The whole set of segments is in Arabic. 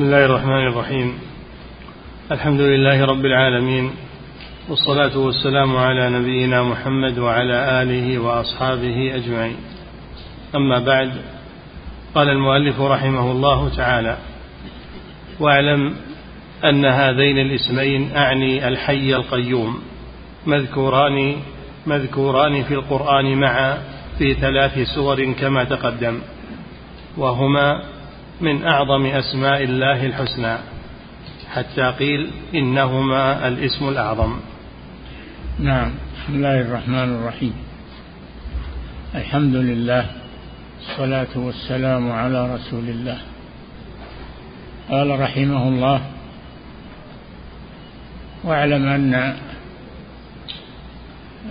بسم الله الرحمن الرحيم. الحمد لله رب العالمين والصلاة والسلام على نبينا محمد وعلى آله وأصحابه أجمعين. أما بعد قال المؤلف رحمه الله تعالى واعلم أن هذين الاسمين أعني الحي القيوم مذكوران مذكوران في القرآن معا في ثلاث سور كما تقدم وهما من أعظم أسماء الله الحسنى. حتى قيل إنهما الاسم الأعظم. نعم بسم الله الرحمن الرحيم. الحمد لله الصلاة والسلام على رسول الله. قال رحمه الله واعلم أن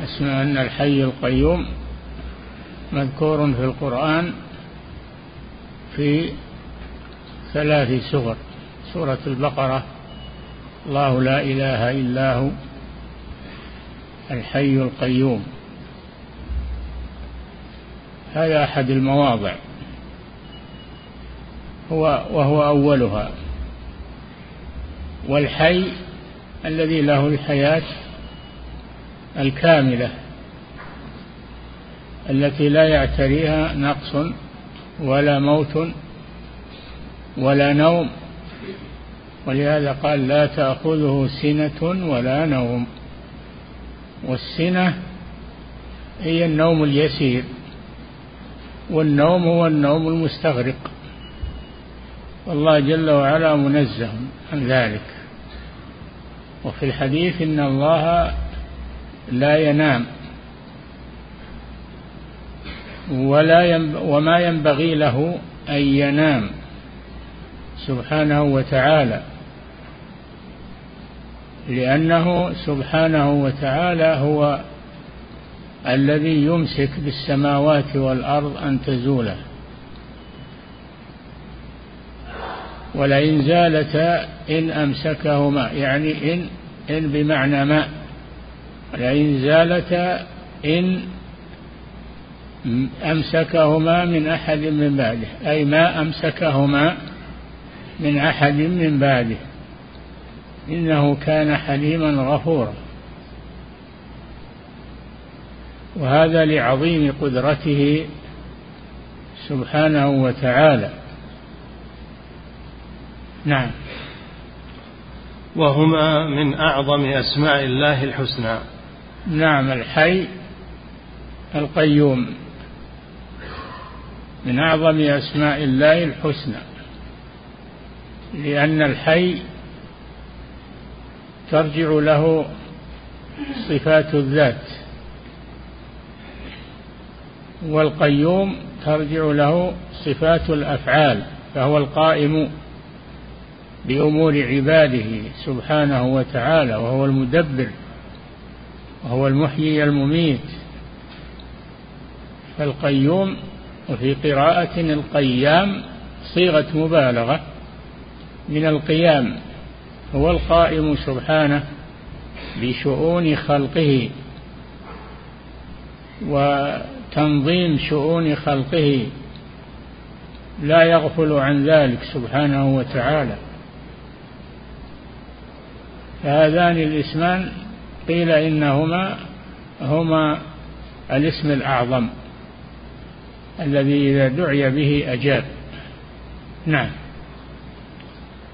اسم أن الحي القيوم مذكور في القرآن في ثلاث سور. سورة البقرة. الله لا إله إلا هو الحي القيوم. هذا أحد المواضع. هو وهو أولها. والحي الذي له الحياة الكاملة التي لا يعتريها نقص ولا موت ولا نوم. ولهذا قال لا تأخذه سنة ولا نوم. والسنة هي النوم اليسير. والنوم هو النوم المستغرق. والله جل وعلا منزه عن ذلك. وفي الحديث إن الله لا ينام. ولا ينب وما ينبغي له أن ينام. سبحانه وتعالى. لأنه سبحانه وتعالى هو الذي يمسك بالسماوات والأرض أن تزولا ولئن زالتا إن أمسكهما يعني إن إن بمعنى ما. لئن زالتا إن أمسكهما من أحد من بعده أي ما أمسكهما من أحد من بعده. إنه كان حليما غفورا. وهذا لعظيم قدرته سبحانه وتعالى. نعم. وهما من أعظم أسماء الله الحسنى. نعم الحي القيوم. من أعظم أسماء الله الحسنى. لأن الحي ترجع له صفات الذات والقيوم ترجع له صفات الأفعال فهو القائم بأمور عباده سبحانه وتعالى وهو المدبر وهو المحيي المميت. فالقيوم وفي قراءة القيام صيغة مبالغة من القيام هو القائم سبحانه بشؤون خلقه وتنظيم شؤون خلقه. لا يغفل عن ذلك سبحانه وتعالى. فهذان الاسمان قيل إنهما هما الاسم الأعظم الذي إذا دعي به أجاب. نعم.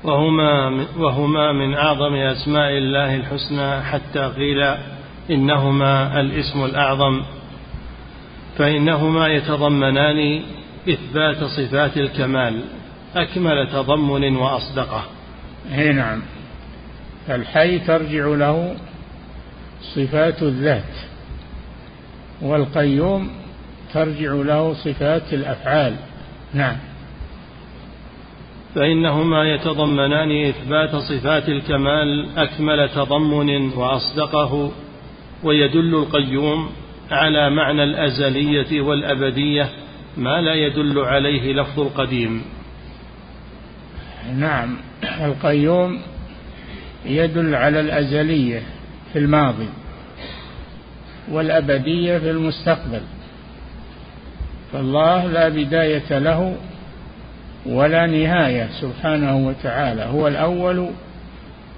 وهما وهما من أعظم أسماء الله الحسنى حتى قيل إنهما الاسم الأعظم. فإنهما يتضمنان إثبات صفات الكمال أكمل تضمن وأصدقه. أي نعم. الحي ترجع له صفات الذات والقيوم ترجع له صفات الأفعال. نعم. فإنهما يتضمنان إثبات صفات الكمال أكمل تضمن وأصدقه ويدل القيوم على معنى الأزلية والأبدية ما لا يدل عليه لفظ القديم. نعم القيوم يدل على الأزلية في الماضي والأبدية في المستقبل. فالله لا بداية له ولا نهاية سبحانه وتعالى. هو الأول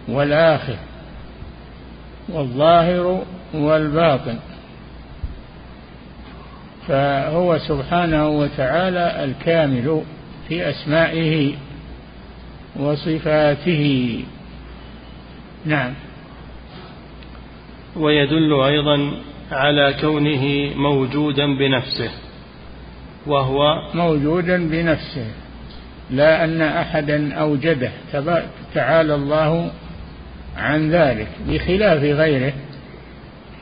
والآخر والظاهر والباطن. فهو سبحانه وتعالى الكامل في أسمائه وصفاته. نعم. ويدل أيضا على كونه موجودا بنفسه وهو موجودا بنفسه. لا أن أحدا أوجده تعالى الله عن ذلك بخلاف غيره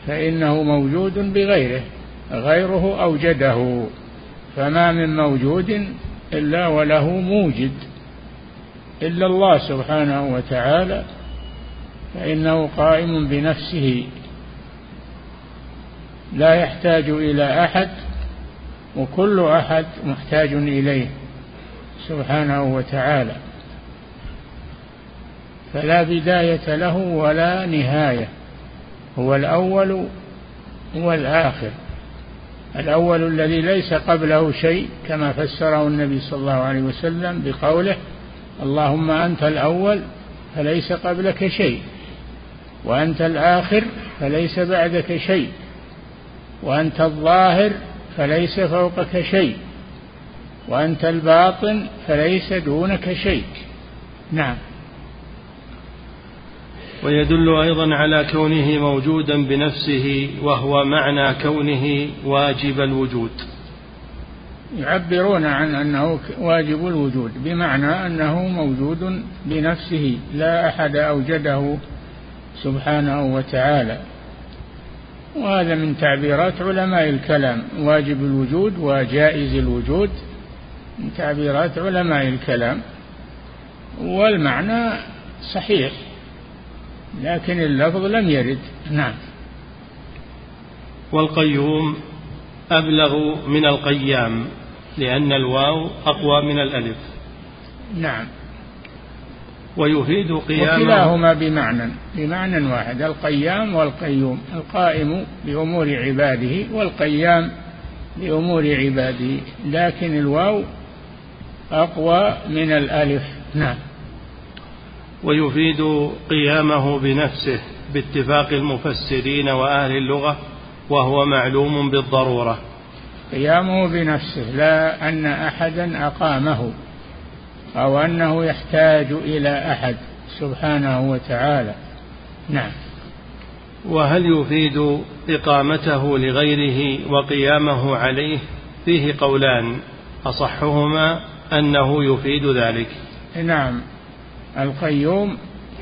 فإنه موجود بغيره غيره أوجده. فما من موجود إلا وله موجد إلا الله سبحانه وتعالى فإنه قائم بنفسه. لا يحتاج إلى أحد وكل أحد محتاج إليه. سبحانه وتعالى. فلا بداية له ولا نهاية. هو الأول والآخر. الأول الذي ليس قبله شيء كما فسره النبي صلى الله عليه وسلم بقوله اللهم أنت الأول فليس قبلك شيء. وأنت الآخر فليس بعدك شيء. وأنت الظاهر فليس فوقك شيء. وأنت الباطن فليس دونك شيء. نعم. ويدل أيضا على كونه موجودا بنفسه وهو معنى كونه واجب الوجود. يعبرون عن أنه واجب الوجود بمعنى أنه موجود بنفسه لا أحد أوجده سبحانه وتعالى. وهذا من تعبيرات علماء الكلام واجب الوجود وجائز الوجود. من تعبيرات علماء الكلام والمعنى صحيح لكن اللفظ لم يرد. نعم. والقيوم أبلغ من القيام لأن الواو أقوى من الألف. نعم. ويفيد قيام وكلاهما بمعنى بمعنى واحد القيام والقيوم القائم بأمور عباده والقيام بأمور عباده لكن الواو أقوى من الألف. نعم. ويفيد قيامه بنفسه باتفاق المفسرين وأهل اللغة وهو معلوم بالضرورة. قيامه بنفسه لا أن أحدا أقامه أو أنه يحتاج إلى أحد سبحانه وتعالى. نعم. وهل يفيد إقامته لغيره وقيامه عليه؟ فيه قولان أصحهما أنه يفيد ذلك. نعم. القيوم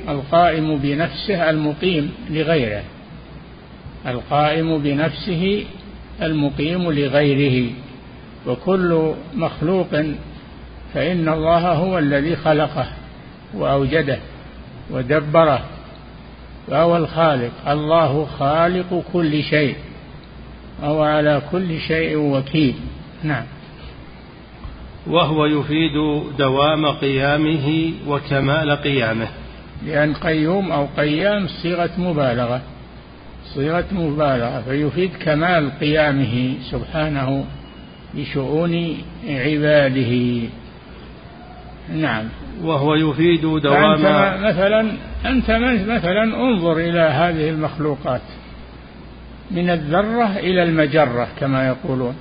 القائم بنفسه المقيم لغيره. القائم بنفسه المقيم لغيره. وكل مخلوق فإن الله هو الذي خلقه وأوجده ودبره. فهو الخالق. الله خالق كل شيء. وهو على كل شيء وكيل. نعم. وهو يفيد دوام قيامه وكمال قيامه. لأن قيوم أو قيام صيغة مبالغة صيغة مبالغة فيفيد كمال قيامه سبحانه بشؤون عباده. نعم. وهو يفيد دوام فأنت مثلا أنت مثلا انظر إلى هذه المخلوقات من الذرة إلى المجرة كما يقولون.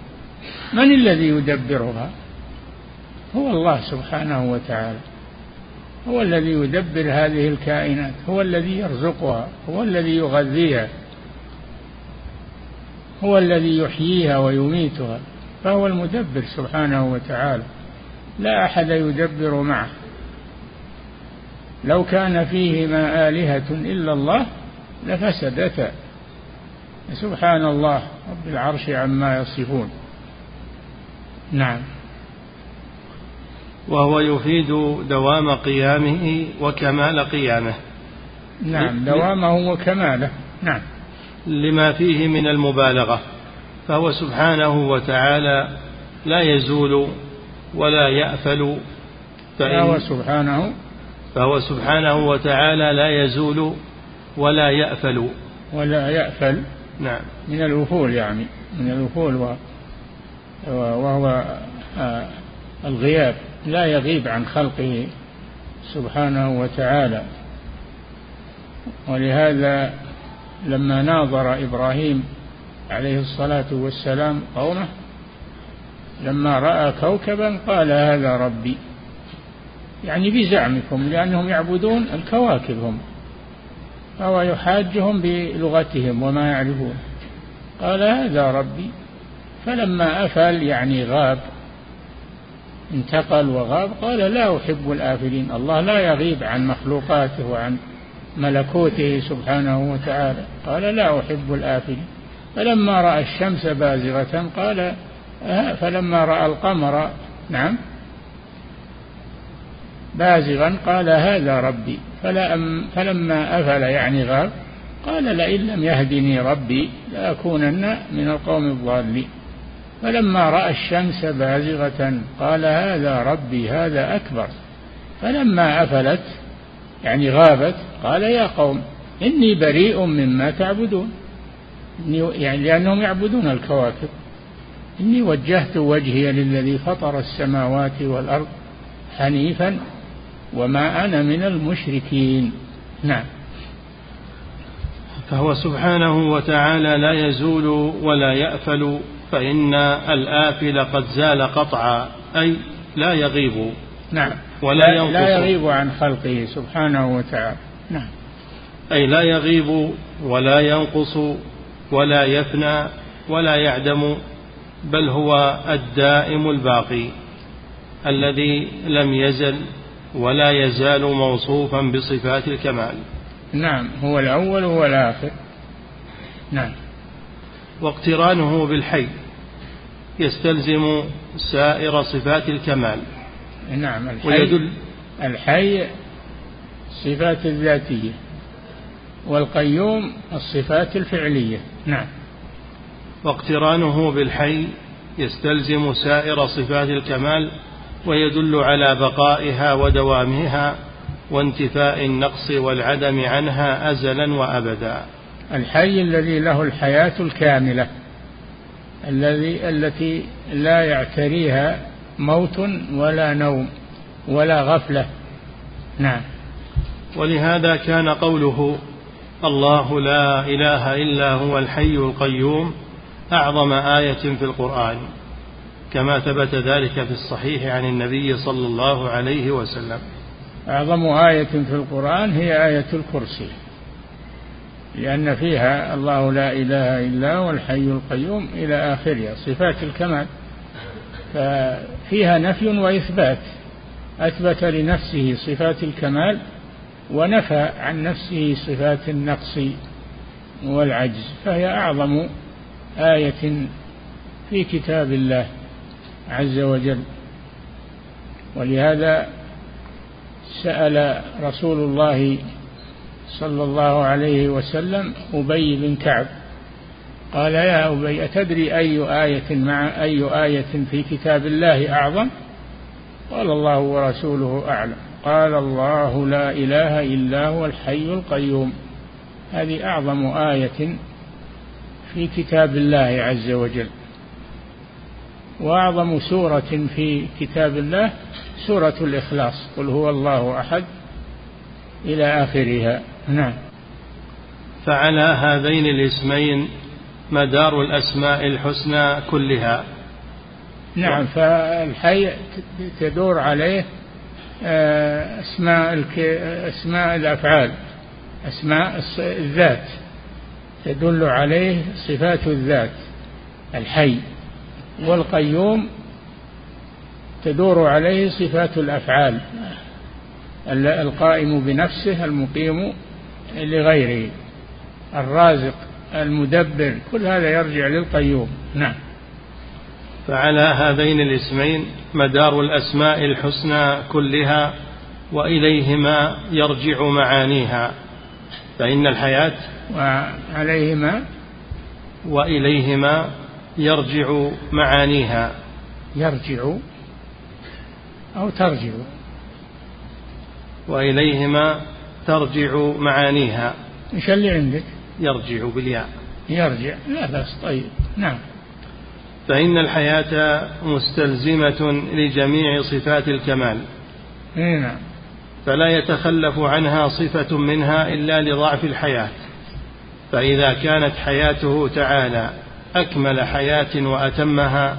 من الذي يدبرها؟ هو الله سبحانه وتعالى. هو الذي يدبر هذه الكائنات هو الذي يرزقها هو الذي يغذيها هو الذي يحييها ويميتها فهو المدبر سبحانه وتعالى. لا أحد يدبر معه. لو كان فيهما آلهة إلا الله لفسدتا. سبحان الله رب العرش عما يصفون. نعم. وهو يفيد دوام قيامه وكمال قيامه. نعم دوامه وكماله. نعم. لما فيه من المبالغة فهو سبحانه وتعالى لا يزول ولا يأفل فهو سبحانه. فهو سبحانه وتعالى لا يزول ولا يأفل. ولا يأفل. نعم. من الوفول يعني من الوفول وهو آه، الغياب. لا يغيب عن خلقه سبحانه وتعالى. ولهذا لما ناظر إبراهيم عليه الصلاة والسلام قومه لما رأى كوكبا قال هذا ربي. يعني بزعمكم لأنهم يعبدون الكواكب هم فهو يحاجهم بلغتهم وما يعرفون. قال هذا ربي. فلما أفل يعني غاب انتقل وغاب قال لا أحب الآفلين الله لا يغيب عن مخلوقاته وعن ملكوته سبحانه وتعالى. قال لا أحب الآفلين. فلما رأى الشمس بازغة قال فلما رأى القمر نعم بازغا قال هذا ربي. فلما أفل يعني غاب قال لئن لم يهدني ربي لأكونن من القوم الضالين. فلما رأى الشمس بازغة قال هذا ربي هذا أكبر. فلما أفلت يعني غابت قال يا قوم إني بريء مما تعبدون. يعني لأنهم يعبدون الكواكب. إني وجهت وجهي للذي فطر السماوات والأرض حنيفا وما أنا من المشركين. نعم. فهو سبحانه وتعالى لا يزول ولا يأفل. فإن الآفل قد زال قطعا أي لا يغيب. نعم. ولا لا, ينقص. لا يغيب عن خلقه سبحانه وتعالى. نعم. أي لا يغيب ولا ينقص ولا يفنى ولا يعدم بل هو الدائم الباقي الذي لم يزل ولا يزال موصوفا بصفات الكمال. نعم. هو الأول هو الآخر. نعم. واقترانه بالحي. يستلزم سائر صفات الكمال. نعم الحي ويدل الحي الصفات الذاتية والقيوم الصفات الفعلية. نعم. واقترانه بالحي يستلزم سائر صفات الكمال ويدل على بقائها ودوامها وانتفاء النقص والعدم عنها ازلا وابدا. الحي الذي له الحياة الكاملة. الذي التي لا يعتريها موت ولا نوم ولا غفلة. نعم. ولهذا كان قوله الله لا إله إلا هو الحي القيوم أعظم آية في القرآن كما ثبت ذلك في الصحيح عن النبي صلى الله عليه وسلم. أعظم آية في القرآن هي آية الكرسي. لأن فيها الله لا إله إلا هو الحي القيوم إلى اخرها صفات الكمال. ففيها نفي وإثبات. أثبت لنفسه صفات الكمال ونفى عن نفسه صفات النقص والعجز. فهي أعظم آية في كتاب الله عز وجل. ولهذا سأل رسول الله صلى الله عليه وسلم أبي بن كعب. قال يا أبي أتدري أي آية مع أي آية في كتاب الله أعظم؟ قال الله ورسوله أعلم. قال الله لا إله إلا هو الحي القيوم. هذه أعظم آية في كتاب الله عز وجل. وأعظم سورة في كتاب الله سورة الإخلاص. قل هو الله أحد. إلى آخرها. نعم. فعلى هذين الاسمين مدار الأسماء الحسنى كلها. نعم فالحي تدور عليه آه، أسماء أسماء الأفعال أسماء الذات. تدل عليه صفات الذات الحي. والقيوم تدور عليه صفات الأفعال. القائم بنفسه المقيم لغيره. الرازق المدبر كل هذا يرجع للقيوم. نعم. فعلى هذين الاسمين مدار الأسماء الحسنى كلها وإليهما يرجع معانيها. فإن الحياة وعليهما وإليهما يرجع معانيها. يرجع أو ترجع. وإليهما ترجع معانيها. إيش اللي عندك. يرجع بالياء. يرجع. لا بأس. طيب. نعم. فإن الحياة مستلزمة لجميع صفات الكمال. نعم. فلا يتخلف عنها صفة منها إلا لضعف الحياة. فإذا كانت حياته تعالى أكمل حياة وأتمها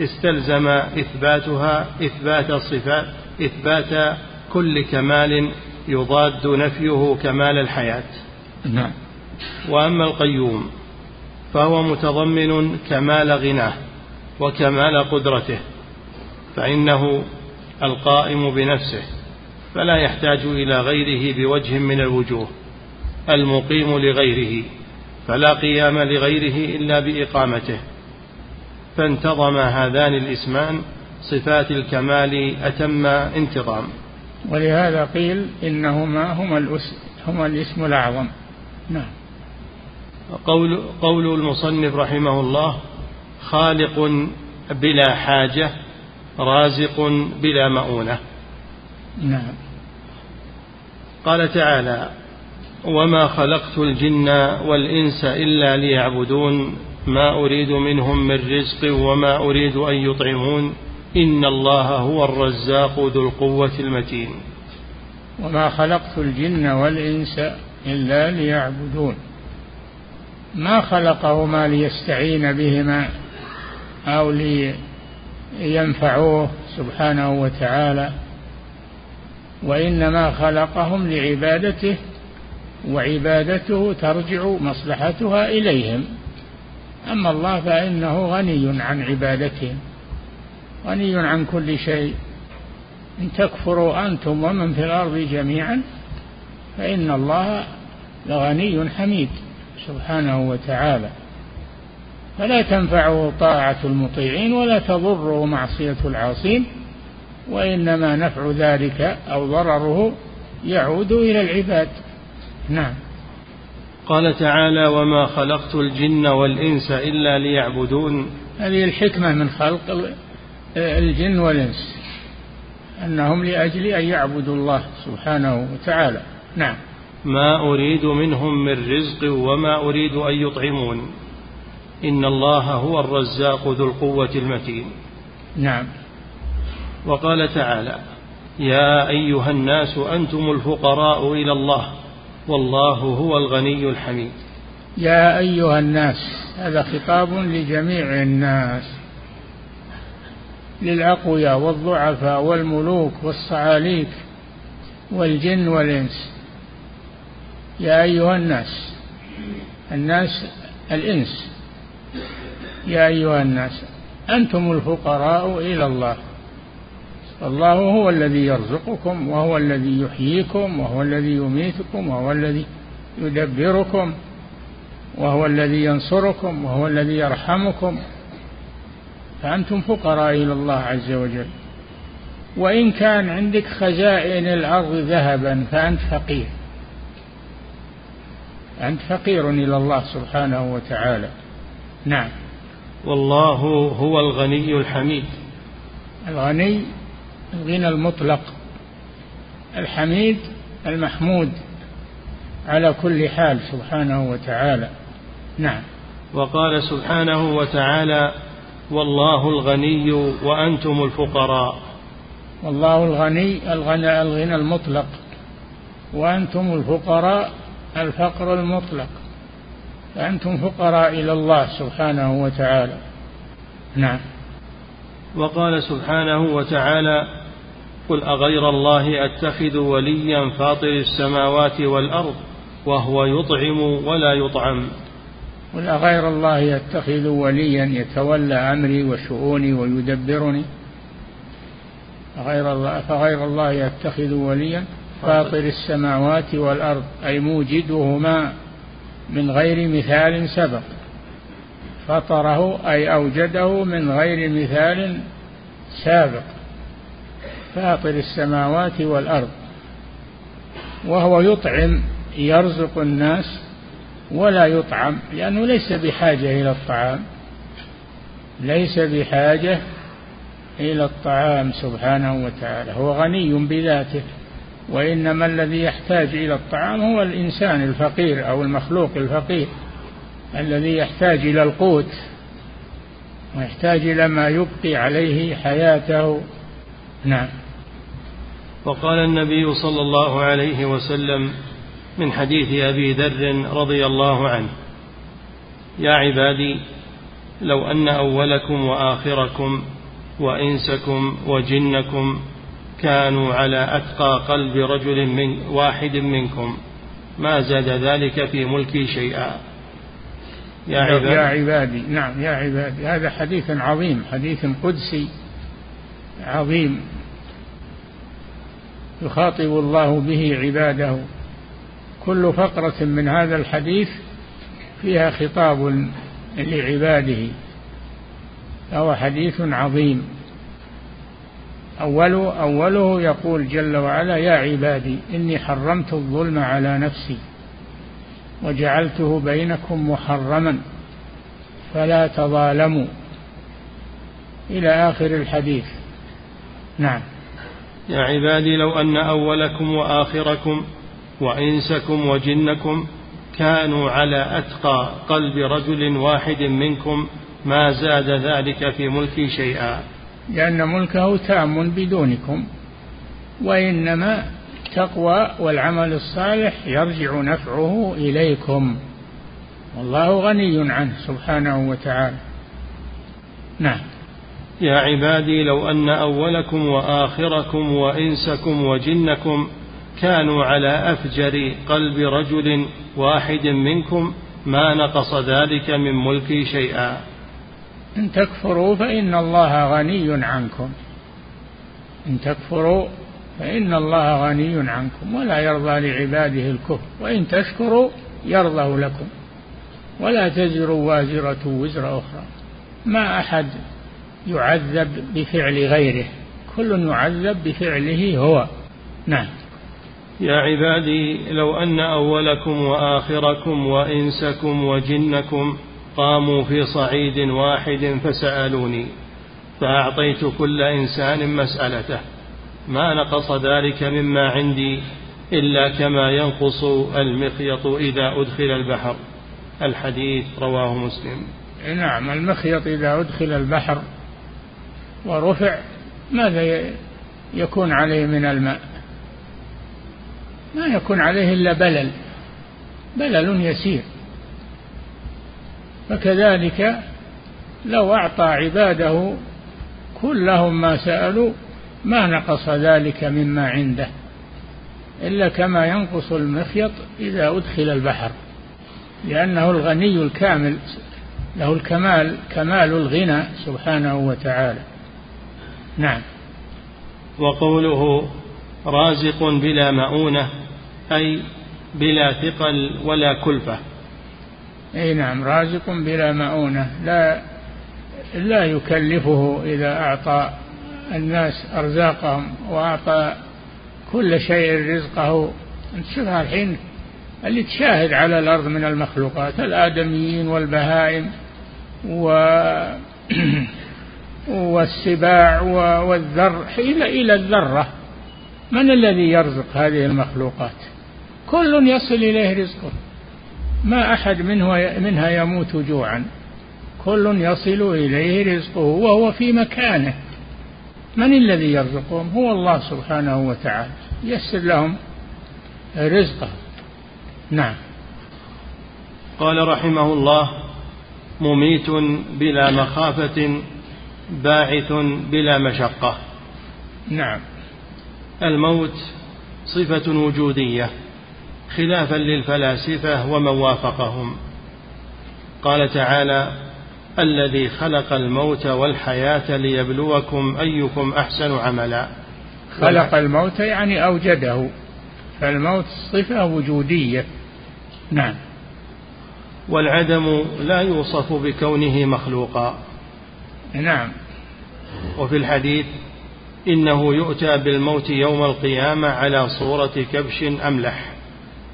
استلزم إثباتها إثبات الصفات إثبات كل كمال يضاد نفيه كمال الحياة. نعم. وأما القيوم فهو متضمن كمال غناه وكمال قدرته فإنه القائم بنفسه فلا يحتاج إلى غيره بوجه من الوجوه المقيم لغيره فلا قيام لغيره إلا بإقامته. فانتظم هذان الإسمان صفات الكمال أتم انتظام. ولهذا قيل إنهما هما, هما الاسم الأعظم. نعم. قول, قول المصنف رحمه الله خالق بلا حاجة رازق بلا مؤونة. نعم. قال تعالى وما خلقت الجن والإنس إلا ليعبدون ما أريد منهم من رزق وما أريد أن يطعمون. إن الله هو الرزاق ذو القوة المتين. وما خلقت الجن والإنس إلا ليعبدون. ما خلقهما ليستعين بهما أو لينفعوه سبحانه وتعالى. وإنما خلقهم لعبادته وعبادته ترجع مصلحتها إليهم. أما الله فإنه غني عن عبادتهم غني عن كل شيء. إن تكفروا أنتم ومن في الأرض جميعا فإن الله لغني حميد سبحانه وتعالى. فلا تنفعه طاعة المطيعين ولا تضره معصية العاصين وإنما نفع ذلك أو ضرره يعود إلى العباد. نعم. قال تعالى وما خلقت الجن والإنس إلا ليعبدون. هذه الحكمة من خلق الجن والإنس أنهم لأجل أن يعبدوا الله سبحانه وتعالى. نعم. ما أريد منهم من رزق وما أريد أن يطعمون. إن الله هو الرزاق ذو القوة المتين. نعم. وقال تعالى يا أيها الناس أنتم الفقراء إلى الله والله هو الغني الحميد. يا أيها الناس هذا خطاب لجميع الناس. للأقوياء والضعفاء والملوك والصعاليك والجن والإنس. يا أيها الناس الناس الإنس. يا أيها الناس أنتم الفقراء إلى الله. الله هو الذي يرزقكم وهو الذي يحييكم وهو الذي يميتكم وهو الذي يدبركم وهو الذي ينصركم وهو الذي يرحمكم. فأنتم فقراء إلى الله عز وجل. وإن كان عندك خزائن الأرض ذهبا فأنت فقير. أنت فقير إلى الله سبحانه وتعالى. نعم. والله هو الغني الحميد. الغني الغنى المطلق. الحميد المحمود على كل حال سبحانه وتعالى. نعم. وقال سبحانه وتعالى والله الغني وأنتم الفقراء. والله الغني الغنى الغنى المطلق. وأنتم الفقراء الفقر المطلق. فأنتم فقراء إلى الله سبحانه وتعالى. نعم. وقال سبحانه وتعالى قل أغير الله أتخذ وليا فاطر السماوات والأرض وهو يطعم ولا يطعم. قل أغير الله يتخذ وليا يتولى أمري وشؤوني ويدبرني؟ غير الله فغير الله يتخذ وليا فاطر السماوات والأرض أي موجدهما من غير مثال سبق. فطره أي أوجده من غير مثال سابق. فاطر السماوات والأرض. وهو يطعم يرزق الناس ولا يطعم لأنه ليس بحاجة إلى الطعام. ليس بحاجة إلى الطعام سبحانه وتعالى هو غني بذاته. وإنما الذي يحتاج إلى الطعام هو الإنسان الفقير أو المخلوق الفقير الذي يحتاج إلى القوت ويحتاج إلى ما يبقي عليه حياته. نعم. وقال النبي صلى الله عليه وسلم من حديث أبي ذر رضي الله عنه. يا عبادي لو أن أولكم وآخركم وإنسكم وجنكم كانوا على أتقى قلب رجل من واحد منكم ما زاد ذلك في ملكي شيئا. يا عبادي, يا عبادي نعم يا عبادي هذا حديث عظيم حديث قدسي عظيم. يخاطب الله به عباده. كل فقرة من هذا الحديث فيها خطاب لعباده فهو حديث عظيم. أوله أوله يقول جل وعلا يا عبادي إني حرمت الظلم على نفسي وجعلته بينكم محرما فلا تظالموا. إلى آخر الحديث. نعم. يا عبادي لو أن أولكم وآخركم وإنسكم وجنكم كانوا على أتقى قلب رجل واحد منكم ما زاد ذلك في ملكي شيئا. لأن ملكه تام بدونكم وإنما التقوى والعمل الصالح يرجع نفعه إليكم. والله غني عنه سبحانه وتعالى. نعم. يا عبادي لو أن أولكم وآخركم وإنسكم وجنكم كانوا على أفجر قلب رجل واحد منكم ما نقص ذلك من ملكي شيئا. إن تكفروا فإن الله غني عنكم. إن تكفروا فإن الله غني عنكم ولا يرضى لعباده الكفر وإن تشكروا يرضه لكم. ولا تزر وازرة وزر أخرى. ما أحد يعذب بفعل غيره كل يعذب بفعله هو. نعم. يا عبادي لو أن أولكم وآخركم وإنسكم وجنكم قاموا في صعيد واحد فسألوني فأعطيت كل إنسان مسألته. ما نقص ذلك مما عندي إلا كما ينقص المخيط إذا أدخل البحر. الحديث رواه مسلم. نعم المخيط إذا أدخل البحر ورفع ماذا يكون عليه من الماء؟ ما يكون عليه إلا بلل. بلل يسير. فكذلك لو أعطى عباده كلهم ما سألوا ما نقص ذلك مما عنده. إلا كما ينقص المخيط إذا أدخل البحر. لأنه الغني الكامل له الكمال كمال الغنى سبحانه وتعالى. نعم. وقوله رازق بلا مؤونة أي بلا ثقل ولا كلفة. أي نعم رازق بلا مؤونة. لا لا يكلفه إذا أعطى الناس أرزاقهم وأعطى كل شيء رزقه. نشوفها الحين اللي تشاهد على الأرض من المخلوقات الآدميين والبهائم و والسباع والذر إلى الذرة. من الذي يرزق هذه المخلوقات؟ كل يصل إليه رزقه. ما أحد منه منها يموت جوعا. كل يصل إليه رزقه وهو في مكانه. من الذي يرزقهم؟ هو الله سبحانه وتعالى. يسر لهم رزقه. نعم. قال رحمه الله مميت بلا مخافة باعث بلا مشقة. نعم. الموت صفة وجودية. خلافا للفلاسفة ومن وافقهم قال تعالى الذي خلق الموت والحياة ليبلوكم أيكم أحسن عملا. خلق الموت يعني أوجده. فالموت صفة وجودية. نعم. والعدم لا يوصف بكونه مخلوقا. نعم. وفي الحديث إنه يؤتى بالموت يوم القيامة على صورة كبش أملح.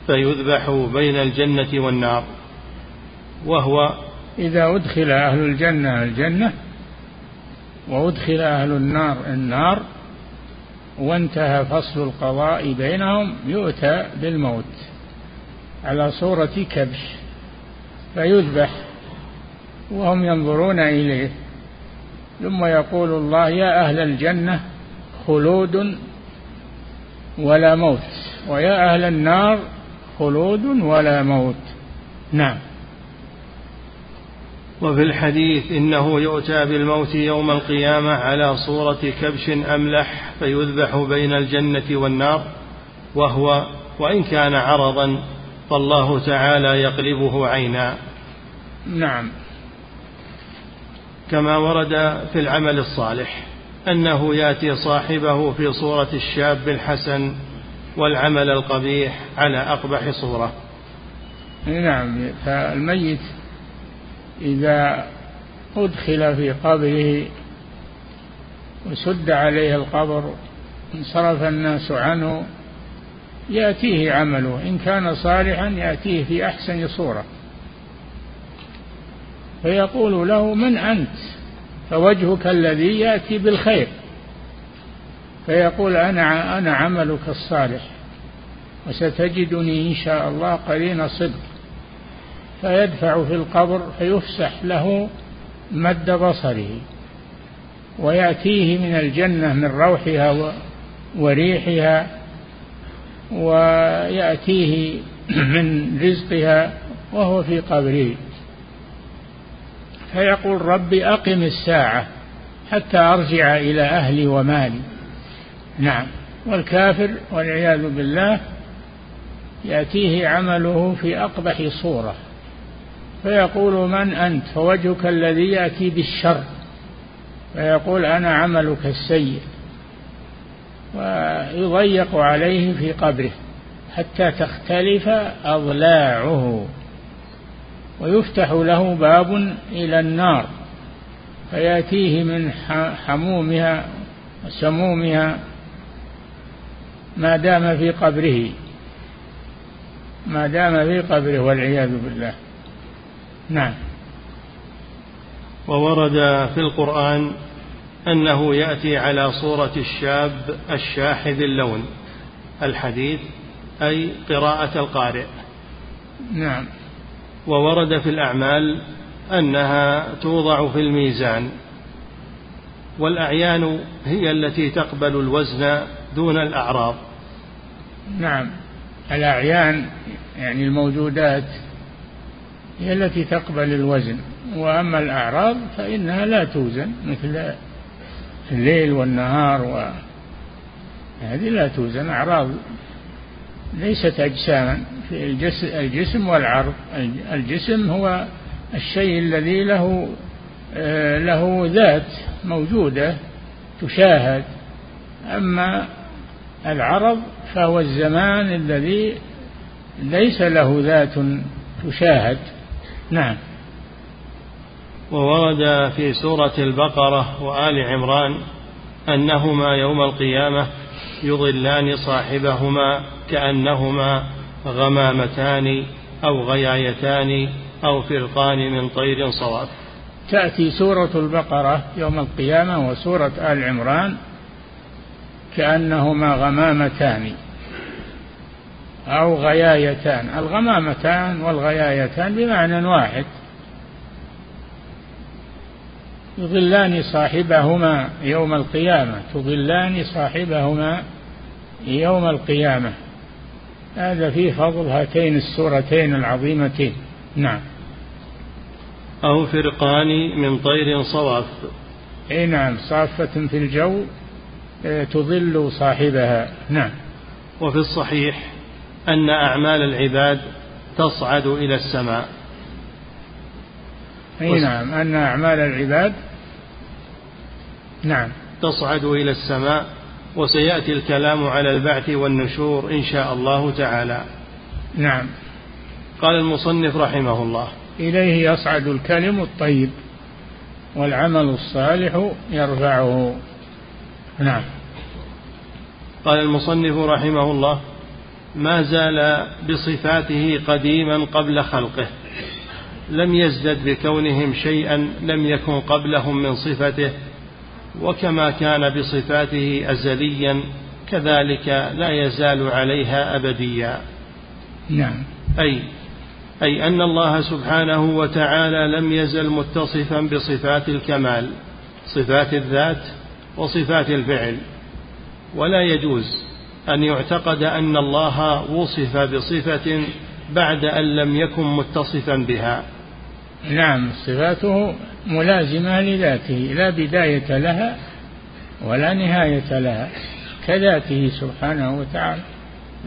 فيذبح بين الجنة والنار. وهو إذا أدخل أهل الجنة الجنة وأدخل أهل النار النار وانتهى فصل القضاء بينهم يؤتى بالموت. على صورة كبش فيذبح وهم ينظرون إليه. ثم يقول الله يا أهل الجنة خلود ولا موت. ويا أهل النار خلود ولا موت. نعم. وفي الحديث إنه يؤتى بالموت يوم القيامة على صورة كبش أملح فيذبح بين الجنة والنار وهو وإن كان عرضا فالله تعالى يقلبه عينا. نعم. كما ورد في العمل الصالح أنه يأتي صاحبه في صورة الشاب الحسن والعمل القبيح على أقبح صورة. نعم فالميت إذا أدخل في قبره وسد عليه القبر انصرف الناس عنه يأتيه عمله. إن كان صالحا يأتيه في أحسن صورة. فيقول له من أنت؟ فوجهك الذي يأتي بالخير. فيقول أنا أنا عملك الصالح وستجدني إن شاء الله قرين صدق. فيدفع في القبر فيفسح له مد بصره ويأتيه من الجنة من روحها وريحها ويأتيه من رزقها وهو في قبره. فيقول رب أقم الساعة حتى أرجع إلى أهلي ومالي. نعم. والكافر والعياذ بالله يأتيه عمله في أقبح صورة فيقول من أنت؟ فوجهك الذي يأتي بالشر فيقول أنا عملك السيء ويضيق عليه في قبره حتى تختلف أضلاعه ويفتح له باب إلى النار فيأتيه من حمومها وسمومها ما دام في قبره. ما دام في قبره والعياذ بالله. نعم. وورد في القرآن أنه يأتي على صورة الشاب الشاحذ اللون الحديث أي قراءة القارئ. نعم. وورد في الأعمال أنها توضع في الميزان والأعيان هي التي تقبل الوزن دون الأعراض. نعم. الأعيان يعني الموجودات هي التي تقبل الوزن وأما الأعراض فإنها لا توزن مثل الليل والنهار و هذه لا توزن أعراض ليست أجساما. في الجسم, الجسم والعرض الجسم هو الشيء الذي له آه، له ذات موجودة تشاهد. أما العرض فهو الزمان الذي ليس له ذات تشاهد. نعم. وورد في سورة البقرة وآل عمران أنهما يوم القيامة يضلان صاحبهما كأنهما غمامتان أو غيايتان أو فرقان من طير صواف. تأتي سورة البقرة يوم القيامة وسورة آل عمران كأنهما غمامتان أو غيايتان. الغمامتان والغيايتان بمعنى واحد. يظلان صاحبهما يوم القيامة. تظلان صاحبهما يوم القيامة. هذا في فضل هاتين السورتين العظيمتين. نعم. أو فرقان من طير صواف. أي نعم صافة في الجو آه، تظل صاحبها. نعم. وفي الصحيح أن أعمال العباد تصعد إلى السماء. أي نعم. أن أعمال العباد نعم. تصعد إلى السماء وسيأتي الكلام على البعث والنشور إن شاء الله تعالى. نعم. قال المصنف رحمه الله إليه يصعد الكلم الطيب والعمل الصالح يرفعه. نعم. قال المصنف رحمه الله ما زال بصفاته قديما قبل خلقه. لم يزدد بكونهم شيئا لم يكن قبلهم من صفته وكما كان بصفاته أزليا كذلك لا يزال عليها أبديا. نعم. أي أي أن الله سبحانه وتعالى لم يزل متصفا بصفات الكمال صفات الذات وصفات الفعل ولا يجوز أن يعتقد أن الله وصف بصفة بعد أن لم يكن متصفا بها. نعم صفاته ملازمة لذاته لا بداية لها ولا نهاية لها كذاته سبحانه وتعالى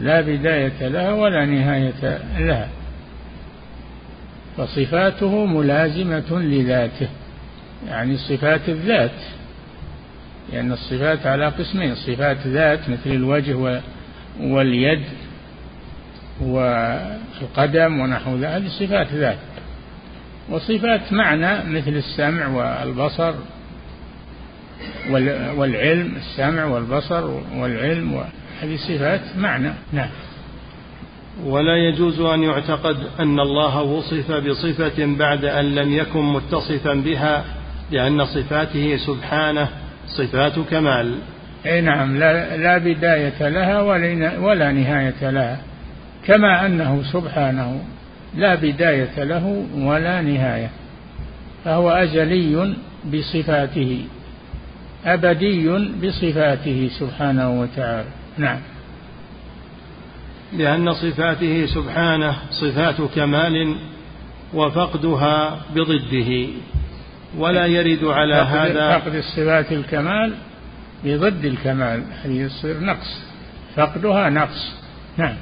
لا بداية لها ولا نهاية لها. فصفاته ملازمة لذاته يعني صفات الذات. لأن الصفات على قسمين صفات ذات مثل الوجه واليد والقدم ونحو ذلك هذه صفات ذات. وصفات معنى مثل السمع والبصر والعلم السمع والبصر والعلم هذه صفات معنى. نعم. ولا يجوز أن يعتقد أن الله وصف بصفة بعد أن لم يكن متصفا بها لأن صفاته سبحانه صفات كمال. أي نعم لا, لا بداية لها ولا نهاية لها كما أنه سبحانه لا بداية له ولا نهاية فهو أزلي بصفاته أبدي بصفاته سبحانه وتعالى. نعم. لأن صفاته سبحانه صفات كمال وفقدها بضده. ولا يرد على هذا فقد الصفات الكمال بضد الكمال يصير نقص. فقدها نقص. نعم.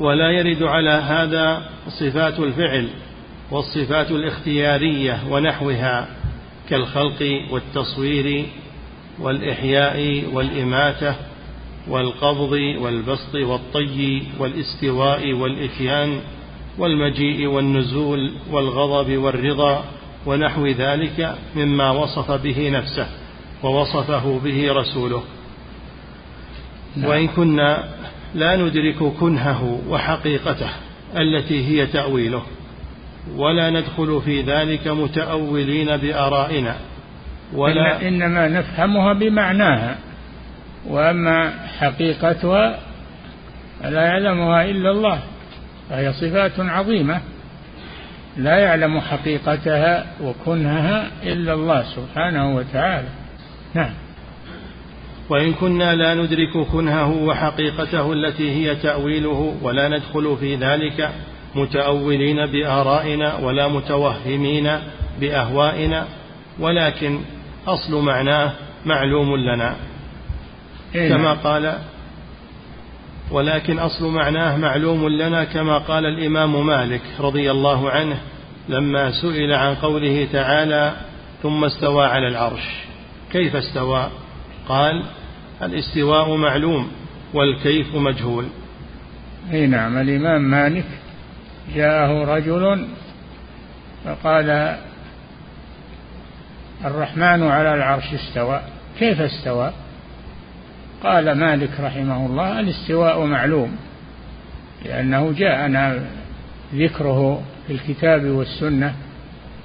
ولا يرد على هذا صفات الفعل والصفات الاختيارية ونحوها كالخلق والتصوير والإحياء والإماتة والقبض والبسط والطي والاستواء والاتيان والمجيء والنزول والغضب والرضا ونحو ذلك مما وصف به نفسه ووصفه به رسوله نعم. وإن كنا لا ندرك كنهه وحقيقته التي هي تأويله ولا ندخل في ذلك متأولين بآرائنا ولا إنما نفهمها بمعناها وأما حقيقتها لا يعلمها إلا الله فهي صفات عظيمة لا يعلم حقيقتها وكنهها إلا الله سبحانه وتعالى. نعم. وإن كنا لا ندرك كنهه وحقيقته التي هي تأويله ولا ندخل في ذلك متأولين بآرائنا ولا متوهمين بأهوائنا ولكن أصل معناه معلوم لنا. إيه. كما قال ولكن أصل معناه معلوم لنا كما قال الإمام مالك رضي الله عنه لما سئل عن قوله تعالى ثم استوى على العرش. كيف استوى؟ قال الاستواء معلوم والكيف مجهول. أي نعم الإمام مالك جاءه رجل فقال الرحمن على العرش استوى. كيف استوى؟ قال مالك رحمه الله الاستواء معلوم لأنه جاءنا ذكره في الكتاب والسنة.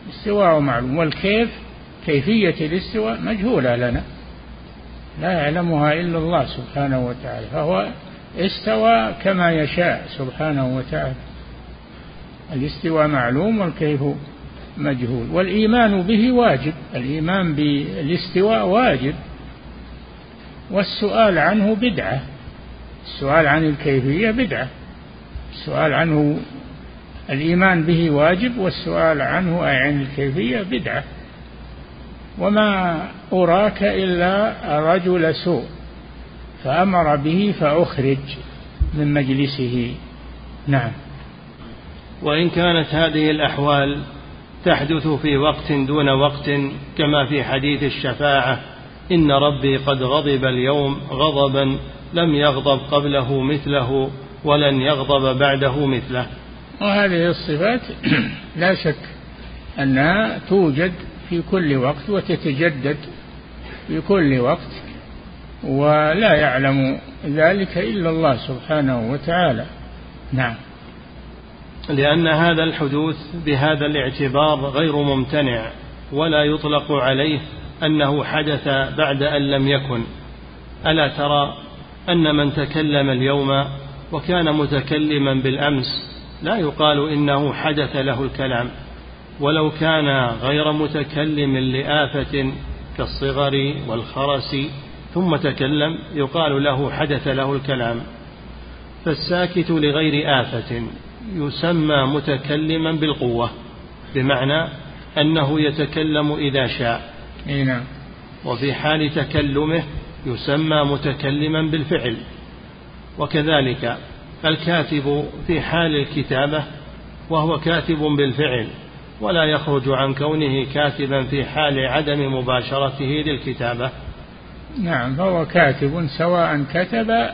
استواء معلوم والكيف كيفية الاستواء مجهولة لنا لا يعلمها إلا الله سبحانه وتعالى فهو استوى كما يشاء سبحانه وتعالى. الاستواء معلوم والكيف مجهول والإيمان به واجب الإيمان بالإستواء واجب. والسؤال عنه بدعة. السؤال عن الكيفية بدعة. السؤال عنه الإيمان به واجب والسؤال عنه أي عن الكيفية بدعة. وما أراك إلا رجل سوء فأمر به فأخرج من مجلسه. نعم. وإن كانت هذه الأحوال تحدث في وقت دون وقت كما في حديث الشفاعة إن ربي قد غضب اليوم غضبا لم يغضب قبله مثله ولن يغضب بعده مثله. وهذه الصفات لا شك أنها توجد في كل وقت وتتجدد في كل وقت ولا يعلم ذلك إلا الله سبحانه وتعالى. نعم. لأن هذا الحدوث بهذا الاعتبار غير ممتنع ولا يطلق عليه أنه حدث بعد أن لم يكن. ألا ترى أن من تكلم اليوم وكان متكلما بالأمس لا يقال إنه حدث له الكلام. ولو كان غير متكلم لآفة كالصغر والخرس ثم تكلم يقال له حدث له الكلام. فالساكت لغير آفة يسمى متكلما بالقوة بمعنى أنه يتكلم إذا شاء. نعم. وفي حال تكلمه يسمى متكلما بالفعل. وكذلك الكاتب في حال الكتابة وهو كاتب بالفعل ولا يخرج عن كونه كاتبا في حال عدم مباشرته للكتابة. نعم فهو كاتب سواء كتب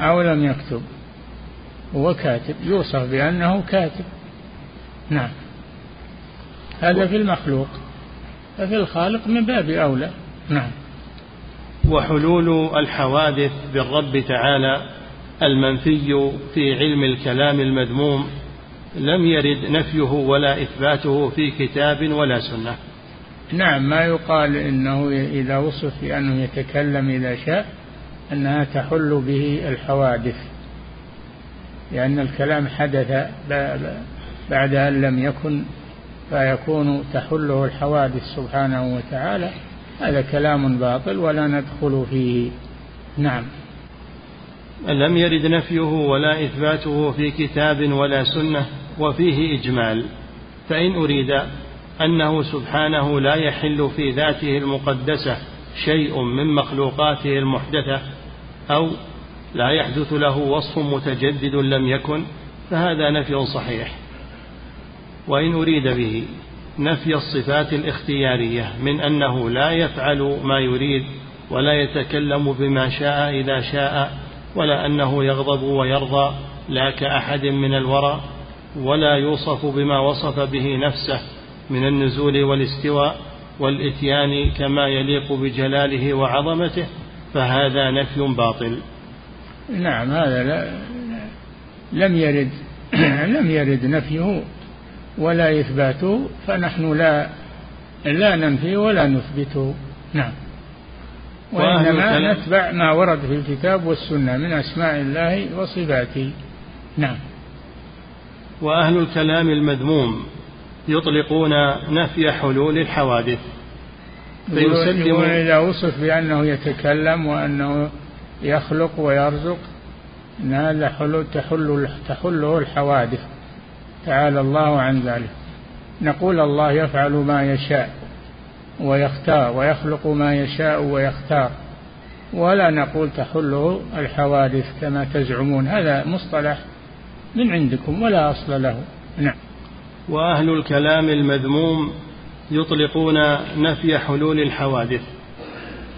أو لم يكتب. هو كاتب يوصف بأنه كاتب. نعم. هذا في المخلوق. ففي الخالق من باب أولى. نعم. وحلول الحوادث بالرب تعالى المنفي في علم الكلام المذموم لم يرد نفيه ولا إثباته في كتاب ولا سنة. نعم ما يقال إنه إذا وصف بأنه يتكلم إذا شاء أنها تحل به الحوادث. لأن الكلام حدث بعد أن لم يكن فيكون تحله الحوادث سبحانه وتعالى. هذا كلام باطل ولا ندخل فيه. نعم. لم يرد نفيه ولا إثباته في كتاب ولا سنة وفيه إجمال. فإن أريد أنه سبحانه لا يحل في ذاته المقدسة شيء من مخلوقاته المحدثة أو لا يحدث له وصف متجدد لم يكن فهذا نفي صحيح. وإن أريد به نفي الصفات الاختيارية من أنه لا يفعل ما يريد ولا يتكلم بما شاء إذا شاء ولا أنه يغضب ويرضى لا كأحد من الورى ولا يوصف بما وصف به نفسه من النزول والاستواء والإتيان كما يليق بجلاله وعظمته فهذا نفي باطل. نعم هذا لا لم يرد لم يرد نفيه ولا إثباته فنحن لا لا ننفي ولا نثبته نعم. وإنما نتبع ما ورد في الكتاب والسنة من أسماء الله وصفاته. نعم. وأهل الكلام المذموم يطلقون نفي حلول الحوادث. فيسلم إذا وصف بأنه يتكلم وأنه يخلق ويرزق إن هذا حلول تحل تحله الحوادث. تعالى الله عن ذلك. نقول الله يفعل ما يشاء ويختار ويخلق ما يشاء ويختار. ولا نقول تحله الحوادث كما تزعمون. هذا مصطلح من عندكم ولا أصل له. نعم. وأهل الكلام المذموم يطلقون نفي حلول الحوادث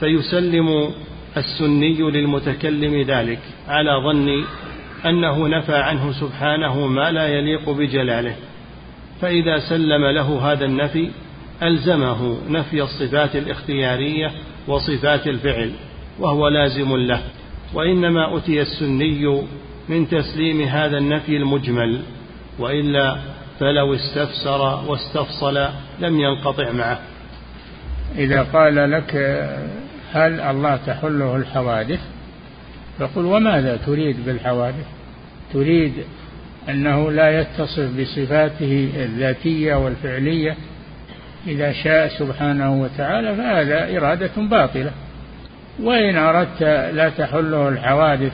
فيسلم السني للمتكلم ذلك على ظن أنه نفى عنه سبحانه ما لا يليق بجلاله فإذا سلم له هذا النفي ألزمه نفي الصفات الاختيارية وصفات الفعل وهو لازم له وإنما أتي السني من تسليم هذا النفي المجمل وإلا فلو استفسر واستفصل لم ينقطع معه. إذا قال لك هل الله تحله الحوادث؟ فقل وماذا تريد بالحوادث؟ تريد أنه لا يتصف بصفاته الذاتية والفعلية. إذا شاء سبحانه وتعالى فهذا إرادة باطلة. وإن أردت لا تحله الحوادث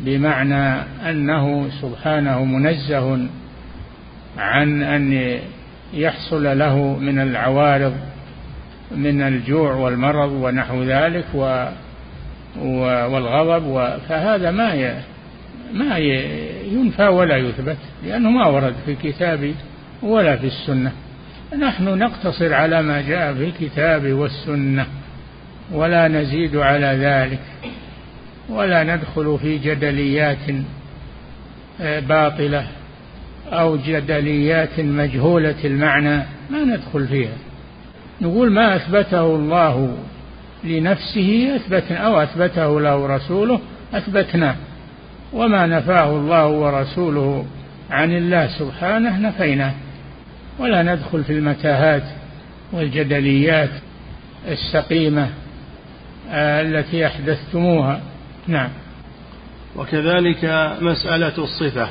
بمعنى أنه سبحانه منزه عن أن يحصل له من العوارض من الجوع والمرض ونحو ذلك و والغضب فهذا ما ما ينفى ولا يثبت لأنه ما ورد في الكتاب ولا في السنة. نحن نقتصر على ما جاء في الكتاب والسنة ولا نزيد على ذلك ولا ندخل في جدليات آه، باطلة أو جدليات مجهولة المعنى ما ندخل فيها. نقول ما أثبته الله لنفسه أثبتنا أو أثبته له رسوله أثبتناه وما نفاه الله ورسوله عن الله سبحانه نفيناه ولا ندخل في المتاهات والجدليات السقيمة آه، التي أحدثتموها. نعم. وكذلك مسألة الصفة.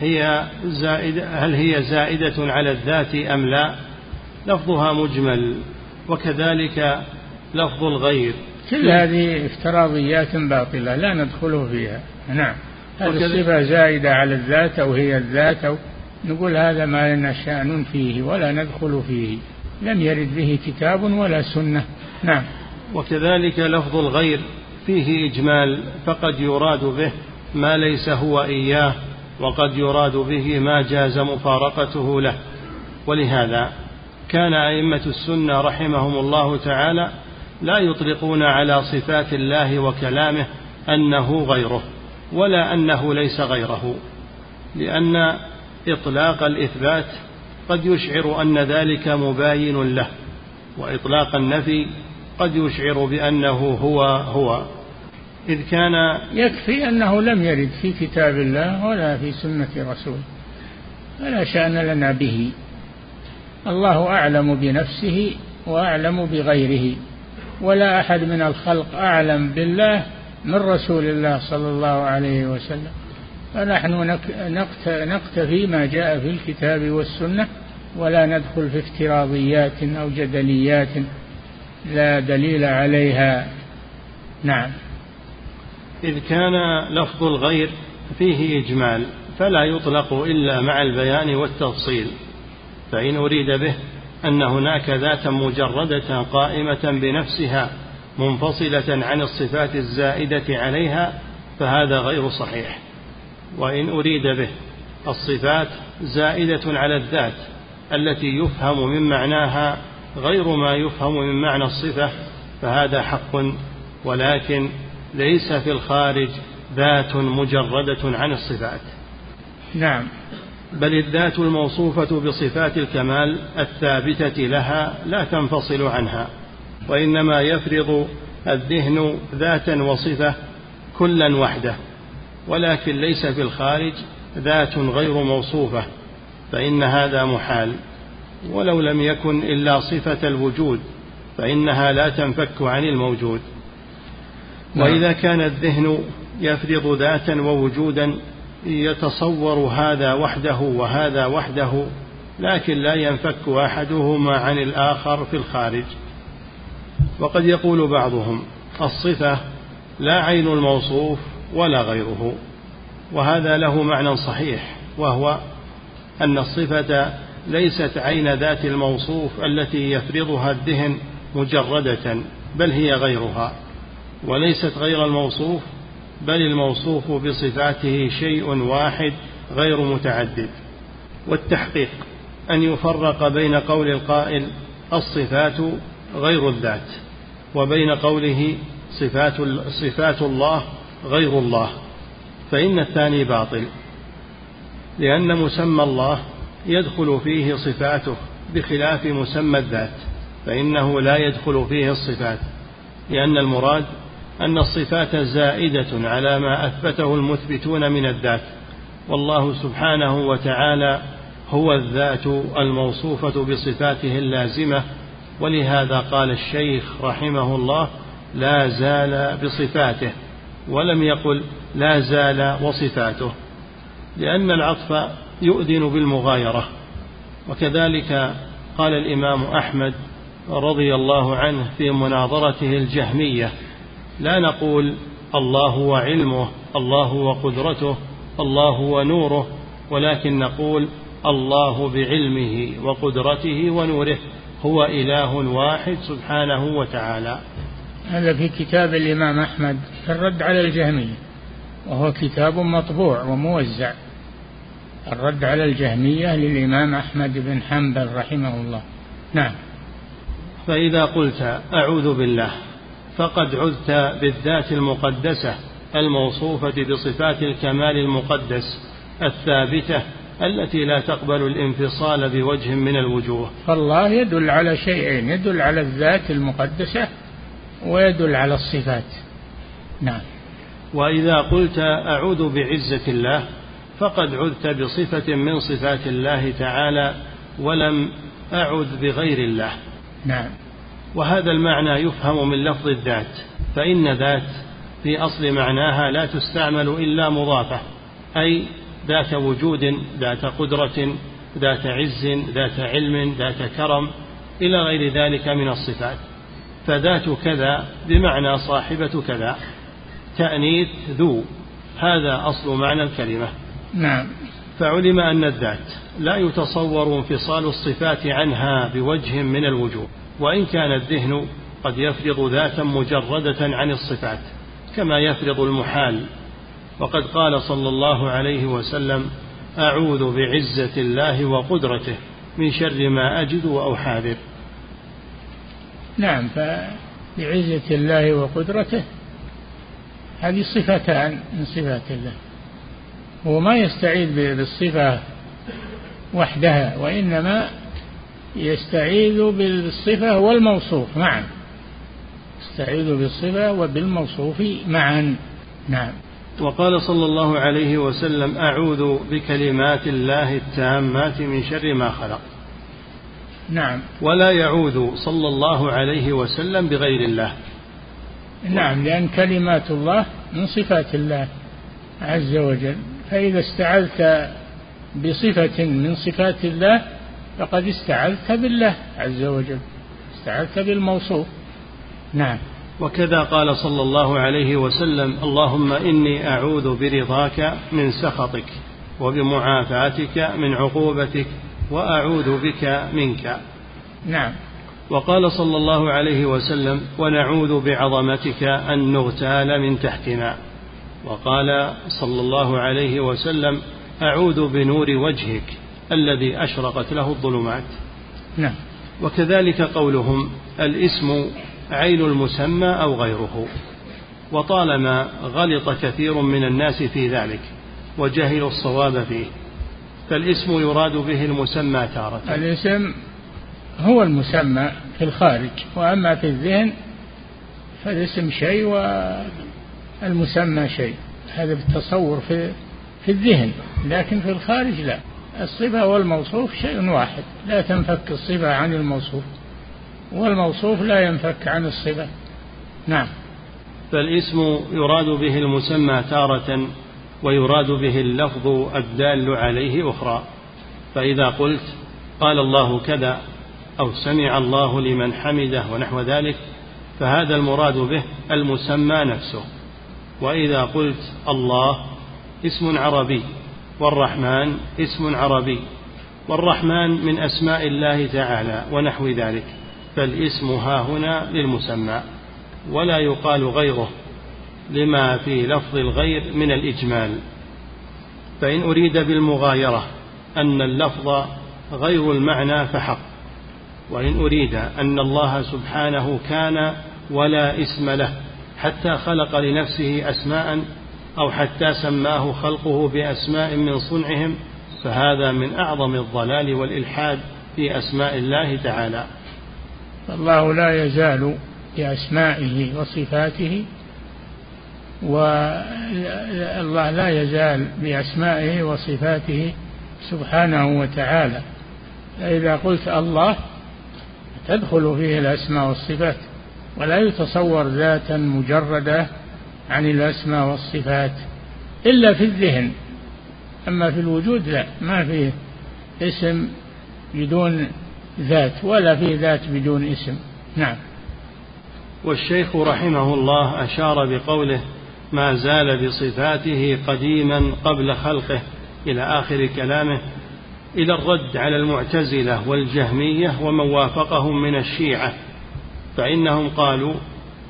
هي زائدة هل هي زائدة على الذات أم لا؟ لفظها مجمل. وكذلك لفظ الغير. كل هذه افتراضيات باطلة لا ندخل فيها. نعم. هذه الصفة زائدة على الذات أو هي الذات أو نقول هذا ما لنا شأن فيه ولا ندخل فيه. لم يرد به كتاب ولا سنة. نعم. وكذلك لفظ الغير فيه إجمال فقد يراد به ما ليس هو إياه وقد يراد به ما جاز مفارقته له. ولهذا كان أئمة السنة رحمهم الله تعالى لا يطلقون على صفات الله وكلامه أنه غيره ولا أنه ليس غيره لأن إطلاق الإثبات قد يشعر أن ذلك مباين له وإطلاق النفي قد يشعر بأنه هو هو. إذ كان يكفي أنه لم يرد في كتاب الله ولا في سنة رسوله فلا شأن لنا به. الله أعلم بنفسه وأعلم بغيره. ولا أحد من الخلق أعلم بالله من رسول الله صلى الله عليه وسلم. فنحن نقتفي ما جاء في الكتاب والسنة ولا ندخل في افتراضيات أو جدليات لا دليل عليها. نعم. إذ كان لفظ الغير فيه إجمال فلا يطلق إلا مع البيان والتفصيل فإن أريد به أن هناك ذاتا مجردة قائمة بنفسها منفصلة عن الصفات الزائدة عليها فهذا غير صحيح. وإن أريد به الصفات زائدة على الذات التي يفهم من معناها غير ما يفهم من معنى الصفة فهذا حق. ولكن ليس في الخارج ذات مجردة عن الصفات. نعم. بل الذات الموصوفة بصفات الكمال الثابتة لها لا تنفصل عنها وإنما يفرض الذهن ذاتا وصفة كلا وحده ولكن ليس في الخارج ذات غير موصوفة فإن هذا محال ولو لم يكن إلا صفة الوجود فإنها لا تنفك عن الموجود نعم. وإذا كان الذهن يفرض ذاتا ووجودا يتصور هذا وحده وهذا وحده لكن لا ينفك أحدهما عن الآخر في الخارج. وقد يقول بعضهم الصفة لا عين الموصوف ولا غيره وهذا له معنى صحيح وهو أن الصفة ليست عين ذات الموصوف التي يفرضها الذهن مجردة بل هي غيرها وليست غير الموصوف بل الموصوف بصفاته شيء واحد غير متعدد. والتحقيق أن يفرق بين قول القائل الصفات غير الذات وبين قوله صفات صفات الله غير الله فإن الثاني باطل لأن مسمى الله يدخل فيه صفاته بخلاف مسمى الذات فإنه لا يدخل فيه الصفات لأن المراد أن الصفات زائدة على ما أثبته المثبتون من الذات. والله سبحانه وتعالى هو الذات الموصوفة بصفاته اللازمة ولهذا قال الشيخ رحمه الله لا زال بصفاته ولم يقل لا زال وصفاته لأن العطف يؤذن بالمغايرة. وكذلك قال الإمام أحمد رضي الله عنه في مناظرته الجهمية لا نقول الله هو علمه الله هو قدرته الله هو نوره ولكن نقول الله بعلمه وقدرته ونوره هو إله واحد سبحانه وتعالى. هذا في كتاب الإمام أحمد في الرد على الجهمية وهو كتاب مطبوع وموزع. الرد على الجهمية للإمام أحمد بن حنبل رحمه الله. نعم. فإذا قلت أعوذ بالله فقد عذت بالذات المقدسة الموصوفة بصفات الكمال المقدس الثابتة التي لا تقبل الانفصال بوجه من الوجوه. فالله يدل على شيئين، يدل على الذات المقدسة ويدل على الصفات. نعم. وإذا قلت أعوذ بعزة الله فقد عذت بصفة من صفات الله تعالى ولم أعذ بغير الله. نعم. وهذا المعنى يفهم من لفظ الذات فإن ذات في أصل معناها لا تستعمل إلا مضافة أي ذات وجود ذات قدرة ذات عز ذات علم ذات كرم إلى غير ذلك من الصفات. فذات كذا بمعنى صاحبة كذا تأنيث ذو هذا أصل معنى الكلمة. نعم. فعلم أن الذات لا يتصور انفصال الصفات عنها بوجه من الوجوه. وإن كان الذهن قد يفرض ذاتا مجردة عن الصفات كما يفرض المحال. وقد قال صلى الله عليه وسلم أعوذ بعزة الله وقدرته من شر ما أجد وأحاذر نعم فبعزة الله وقدرته هذه صفتان من صفات الله. هو ما يستعيذ بالصفة وحدها وإنما يستعيذ بالصفة والموصوف معا يستعيذ بالصفة وبالموصوف معا نعم. وقال صلى الله عليه وسلم أعوذ بكلمات الله التامات من شر ما خلق. نعم. ولا يعوذ صلى الله عليه وسلم بغير الله. نعم لأن كلمات الله من صفات الله عز وجل. فإذا استعذت بصفة من صفات الله فقد استعذت بالله عز وجل. استعذت بالموصوف. نعم. وكذا قال صلى الله عليه وسلم اللهم إني أعوذ برضاك من سخطك وبمعافاتك من عقوبتك وأعوذ بك منك. نعم. وقال صلى الله عليه وسلم ونعوذ بعظمتك أن نغتال من تحتنا. وقال صلى الله عليه وسلم أعوذ بنور وجهك الذي أشرقت له الظلمات. نعم. وكذلك قولهم الاسم عين المسمى أو غيره. وطالما غلط كثير من الناس في ذلك وجهلوا الصواب فيه فالاسم يراد به المسمى تارة. الاسم هو المسمى في الخارج وأما في الذهن فالاسم شيء والمسمى شيء. هذا بالتصور في في الذهن لكن في الخارج لا. الصفة والموصوف شيء واحد. لا تنفك الصفة عن الموصوف والموصوف لا ينفك عن الصفة نعم. فالاسم يراد به المسمى تارة ويراد به اللفظ الدال عليه أخرى. فإذا قلت قال الله كذا أو سمع الله لمن حمده ونحو ذلك فهذا المراد به المسمى نفسه. وإذا قلت الله اسم عربي. والرحمن اسم عربي والرحمن من أسماء الله تعالى ونحو ذلك فالاسم ها هنا للمسمى ولا يقال غيره لما في لفظ الغير من الإجمال. فإن أريد بالمغايرة أن اللفظ غير المعنى فحق وإن أريد أن الله سبحانه كان ولا اسم له حتى خلق لنفسه أسماء أو حتى سماه خلقه بأسماء من صنعهم فهذا من أعظم الضلال والإلحاد في أسماء الله تعالى. الله لا يزال بأسمائه وصفاته والله لا يزال بأسمائه وصفاته سبحانه وتعالى. فإذا قلت الله تدخل فيه الأسماء والصفات ولا يتصور ذاتا مجردة عن الأسماء والصفات إلا في الذهن أما في الوجود لا ما فيه اسم بدون ذات ولا في ذات بدون اسم. نعم. والشيخ رحمه الله أشار بقوله ما زال بصفاته قديما قبل خلقه إلى آخر كلامه إلى الرد على المعتزلة والجهمية ومن وافقهم من الشيعة فإنهم قالوا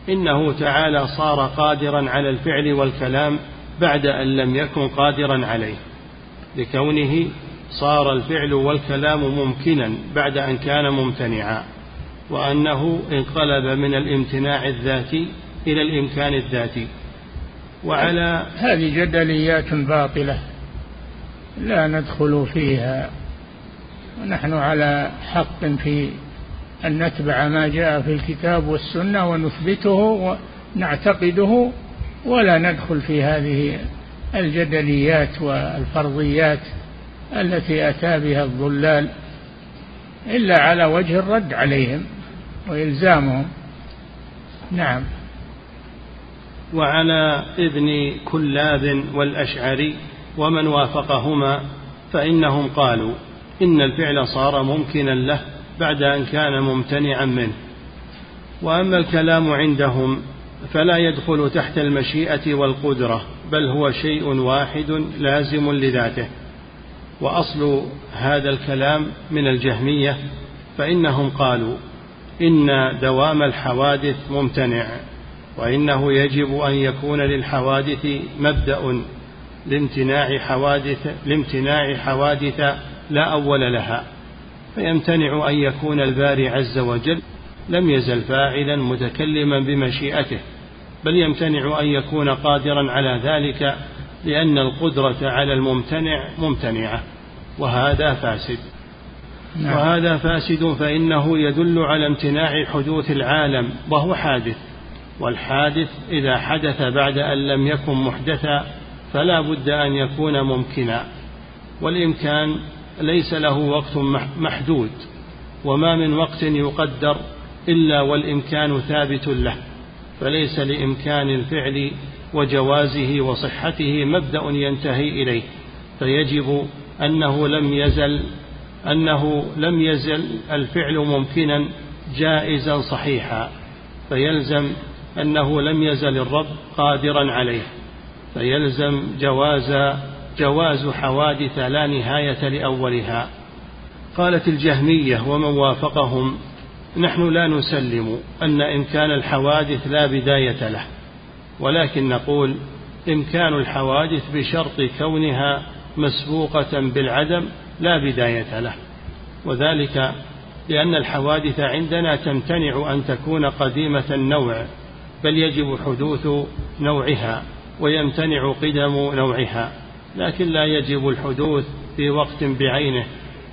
إنه تعالى صار قادرا على الفعل والكلام بعد أن لم يكن قادرا عليه. لكونه صار الفعل والكلام ممكنا بعد أن كان ممتنعا وأنه انقلب من الامتناع الذاتي إلى الإمكان الذاتي. وعلى هذه جدليات باطلة لا ندخل فيها ونحن على حق في أن نتبع ما جاء في الكتاب والسنة ونثبته ونعتقده ولا ندخل في هذه الجدليات والفرضيات التي أتى بها الضلال إلا على وجه الرد عليهم وإلزامهم. نعم. وعلى ابن كلاب والأشعري ومن وافقهما فإنهم قالوا إن الفعل صار ممكنا له بعد أن كان ممتنعا منه. وأما الكلام عندهم فلا يدخل تحت المشيئة والقدرة بل هو شيء واحد لازم لذاته. وأصل هذا الكلام من الجهمية فإنهم قالوا إن دوام الحوادث ممتنع وإنه يجب أن يكون للحوادث مبدأ لامتناع حوادث لامتناع حوادث لا أول لها. فيمتنع أن يكون الباري عز وجل لم يزل فاعلا متكلما بمشيئته بل يمتنع أن يكون قادرا على ذلك لأن القدرة على الممتنع ممتنعة وهذا فاسد. نعم. وهذا فاسد فإنه يدل على امتناع حدوث العالم وهو حادث. والحادث إذا حدث بعد أن لم يكن محدثا فلا بد أن يكون ممكنا. والإمكان ليس له وقت محدود وما من وقت يقدر إلا والإمكان ثابت له فليس لإمكان الفعل وجوازه وصحته مبدأ ينتهي إليه فيجب أنه لم يزل أنه لم يزل الفعل ممكنا جائزا صحيحا فيلزم أنه لم يزل الرب قادرا عليه فيلزم جواز جواز حوادث لا نهاية لأولها. قالت الجهمية ومن وافقهم نحن لا نسلم أن إمكان الحوادث لا بداية له ولكن نقول إمكان الحوادث بشرط كونها مسبوقة بالعدم لا بداية له. وذلك لأن الحوادث عندنا تمتنع أن تكون قديمة النوع بل يجب حدوث نوعها ويمتنع قدم نوعها. لكن لا يجب الحدوث في وقت بعينه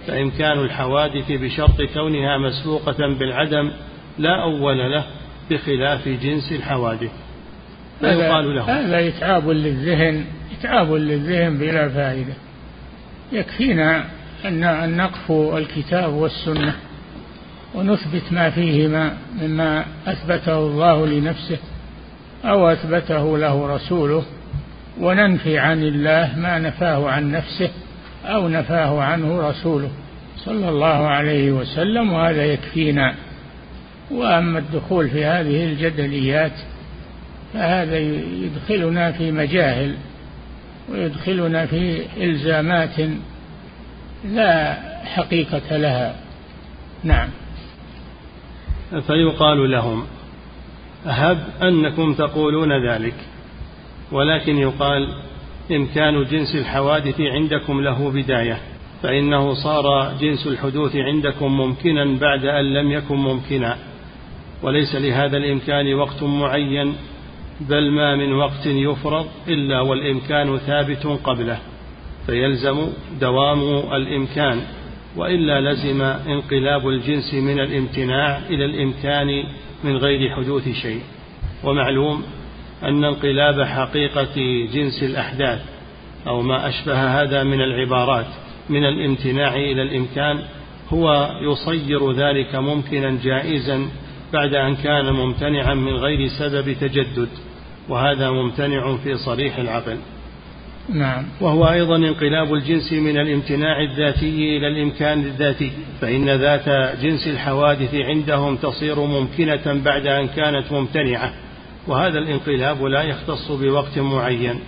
فإمكان الحوادث بشرط كونها مسبوقة بالعدم لا أول له بخلاف جنس الحوادث. لا يقال له؟ هذا إتعاب للذهن إتعاب للذهن بلا فائدة. يكفينا أن نقفو الكتاب والسنة ونثبت ما فيهما مما أثبته الله لنفسه أو أثبته له رسوله. وننفي عن الله ما نفاه عن نفسه أو نفاه عنه رسوله. صلى الله عليه وسلم وهذا يكفينا. وأما الدخول في هذه الجدليات فهذا يدخلنا في مجاهل ويدخلنا في إلزامات لا حقيقة لها. نعم. فيقال لهم هب أنكم تقولون ذلك. ولكن يقال إمكان جنس الحوادث عندكم له بداية فإنه صار جنس الحدوث عندكم ممكنا بعد أن لم يكن ممكنا. وليس لهذا الإمكان وقت معين بل ما من وقت يفرض إلا والإمكان ثابت قبله فيلزم دوام الإمكان وإلا لزم انقلاب الجنس من الامتناع إلى الإمكان من غير حدوث شيء. ومعلوم أن انقلاب حقيقة جنس الأحداث أو ما أشبه هذا من العبارات من الامتناع إلى الإمكان هو يصير ذلك ممكنا جائزا بعد أن كان ممتنعا من غير سبب تجدد وهذا ممتنع في صريح العقل. نعم. وهو أيضا انقلاب الجنس من الامتناع الذاتي إلى الإمكان الذاتي فإن ذات جنس الحوادث عندهم تصير ممكنة بعد أن كانت ممتنعة. وهذا الانقلاب لا يختص بوقت معين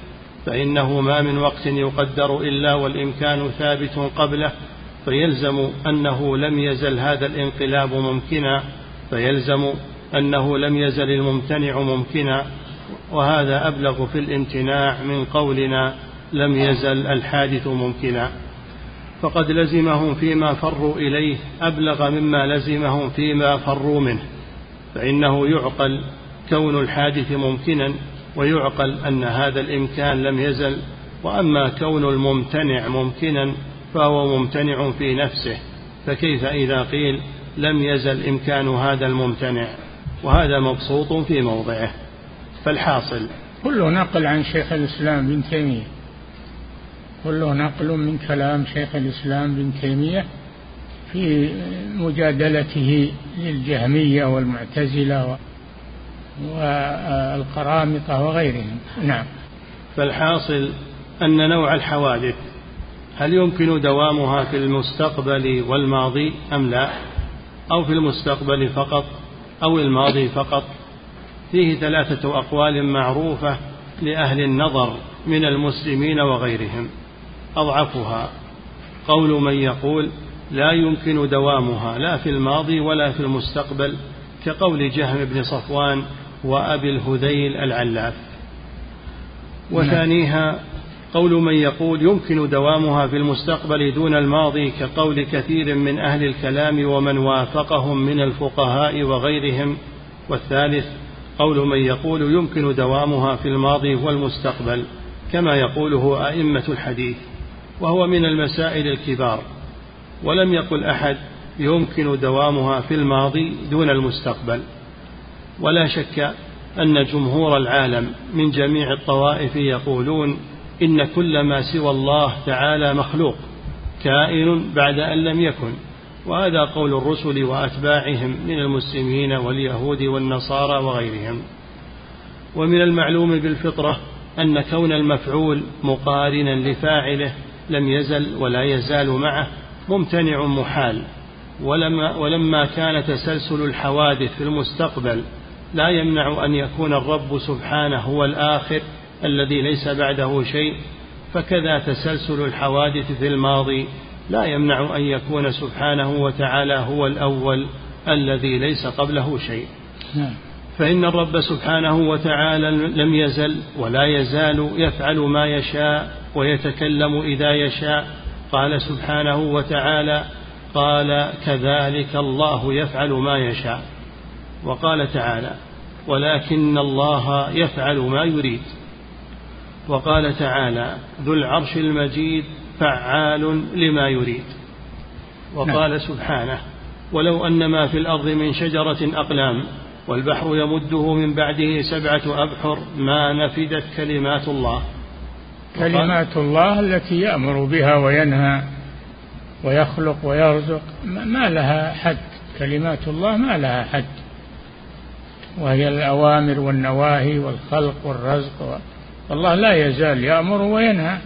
فإنه ما من وقت يقدر إلا والإمكان ثابت قبله فيلزم أنه لم يزل هذا الانقلاب ممكنا فيلزم أنه لم يزل الممتنع ممكنا وهذا أبلغ في الامتناع من قولنا لم يزل الحادث ممكنا. فقد لزمهم فيما فروا إليه أبلغ مما لزمهم فيما فروا منه فإنه يعقل كون الحادث ممكنا ويعقل أن هذا الإمكان لم يزل وأما كون الممتنع ممكنا فهو ممتنع في نفسه فكيف إذا قيل لم يزل إمكان هذا الممتنع؟ وهذا مبسوط في موضعه. فالحاصل. كله نقل عن شيخ الإسلام بن تيمية. كله نقل من كلام شيخ الإسلام بن تيمية في مجادلته للجهمية والمعتزلة والقرامطة وغيرهم. نعم. فالحاصل أن نوع الحوادث هل يمكن دوامها في المستقبل والماضي أم لا؟ أو في المستقبل فقط أو الماضي فقط؟ فيه ثلاثة أقوال معروفة لأهل النظر من المسلمين وغيرهم. أضعفها. قول من يقول لا يمكن دوامها لا في الماضي ولا في المستقبل كقول جهم بن صفوان وأبي الهذيل العلاف. وثانيها قول من يقول يمكن دوامها في المستقبل دون الماضي كقول كثير من أهل الكلام ومن وافقهم من الفقهاء وغيرهم. والثالث قول من يقول يمكن دوامها في الماضي والمستقبل كما يقوله أئمة الحديث وهو من المسائل الكبار. ولم يقل أحد يمكن دوامها في الماضي دون المستقبل. ولا شك أن جمهور العالم من جميع الطوائف يقولون إن كل ما سوى الله تعالى مخلوق كائن بعد أن لم يكن. وهذا قول الرسل وأتباعهم من المسلمين واليهود والنصارى وغيرهم. ومن المعلوم بالفطرة أن كون المفعول مقارنا لفاعله لم يزل ولا يزال معه ممتنع محال. ولما, ولما كان تسلسل الحوادث في المستقبل لا يمنع أن يكون الرب سبحانه هو الآخر الذي ليس بعده شيء. فكذا تسلسل الحوادث في الماضي. لا يمنع أن يكون سبحانه وتعالى هو الأول الذي ليس قبله شيء. نعم. فإن الرب سبحانه وتعالى لم يزل ولا يزال يفعل ما يشاء ويتكلم إذا يشاء. قال سبحانه وتعالى قال كذلك الله يفعل ما يشاء. وقال تعالى ولكن الله يفعل ما يريد. وقال تعالى ذو العرش المجيد فعال لما يريد. وقال نعم. سبحانه ولو أن ما في الأرض من شجرة أقلام والبحر يمده من بعده سبعة أبحر ما نفدت كلمات الله. كلمات الله التي يأمر بها وينهى ويخلق ويرزق ما لها حد. كلمات الله ما لها حد. وهي الأوامر والنواهي والخلق والرزق والله لا يزال يأمر وينهى.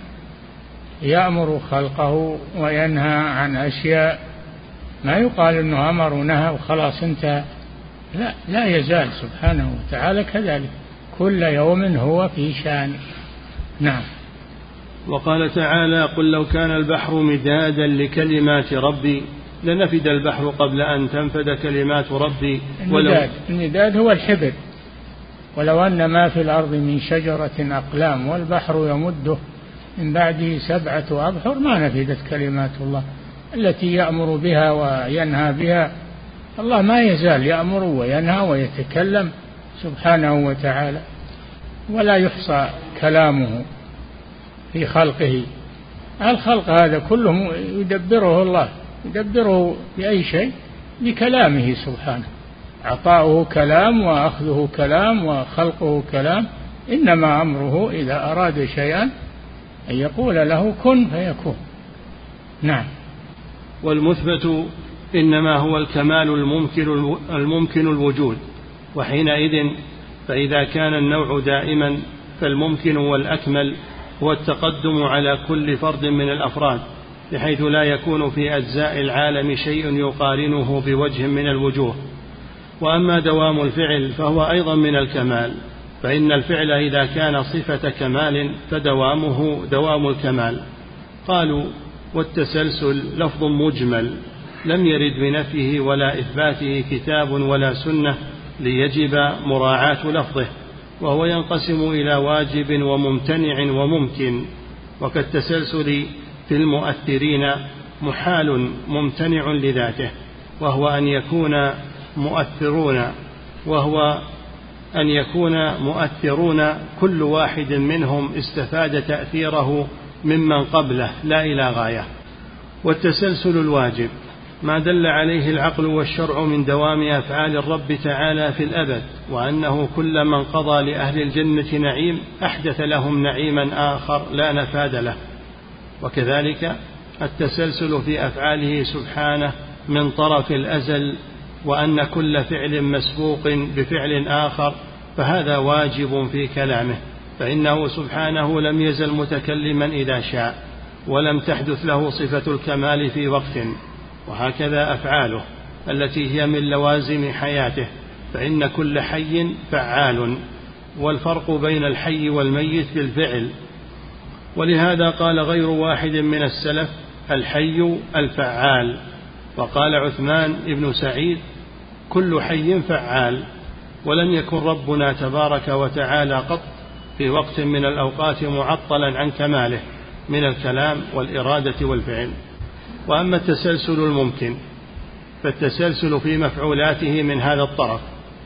يأمر خلقه وينهى عن أشياء. ما يقال أنه أمر ونهى وخلاص انتهى. لا لا يزال سبحانه وتعالى كذلك. كل يوم هو في شأن. نعم. وقال تعالى قل لو كان البحر مدادا لكلمات ربي لنفد البحر قبل أن تنفد كلمات ربي المداد المداد هو الحبر. ولو أن ما في الأرض من شجرة أقلام والبحر يمده من بعده سبعة أبحر ما نفدت كلمات الله. التي يأمر بها وينهى بها. الله ما يزال يأمر وينهى ويتكلم سبحانه وتعالى ولا يحصى كلامه في خلقه. الخلق هذا كله يدبره الله. يدبره بأي شيء؟ بكلامه سبحانه. عطاؤه كلام وأخذه كلام وخلقه كلام. إنما أمره إذا أراد شيئا أن يقول له كن فيكون. نعم. والمثبت إنما هو الكمال الممكن الممكن الوجود. وحينئذ فإذا كان النوع دائما فالممكن والأكمل هو التقدم على كل فرد من الأفراد. بحيث لا يكون في أجزاء العالم شيء يقارنه بوجه من الوجوه. وأما دوام الفعل فهو أيضا من الكمال فإن الفعل إذا كان صفة كمال فدوامه دوام الكمال. قالوا والتسلسل لفظ مجمل لم يرد بنفيه ولا إثباته كتاب ولا سنة ليجب مراعاة لفظه وهو ينقسم إلى واجب وممتنع وممكن وكالتسلسل في المؤثرين محال ممتنع لذاته وهو أن يكون مؤثرون وهو أن يكون مؤثرون كل واحد منهم استفاد تأثيره ممن قبله لا إلى غاية. والتسلسل الواجب ما دل عليه العقل والشرع من دوام أفعال الرب تعالى في الأبد وأنه كل من قضى لأهل الجنة نعيم أحدث لهم نعيما آخر لا نفاد له. وكذلك التسلسل في أفعاله سبحانه من طرف الأزل وأن كل فعل مسبوق بفعل آخر فهذا واجب في كلامه فإنه سبحانه لم يزل متكلما إذا شاء ولم تحدث له صفة الكمال في وقت وهكذا أفعاله التي هي من لوازم حياته فإن كل حي فعال والفرق بين الحي والميت بالفعل ولهذا قال غير واحد من السلف الحي الفعال. وقال عثمان بن سعيد كل حي فعال ولم يكن ربنا تبارك وتعالى قط في وقت من الأوقات معطلا عن كماله من الكلام والإرادة والفعل. وأما التسلسل الممكن فالتسلسل في مفعولاته من هذا الطرف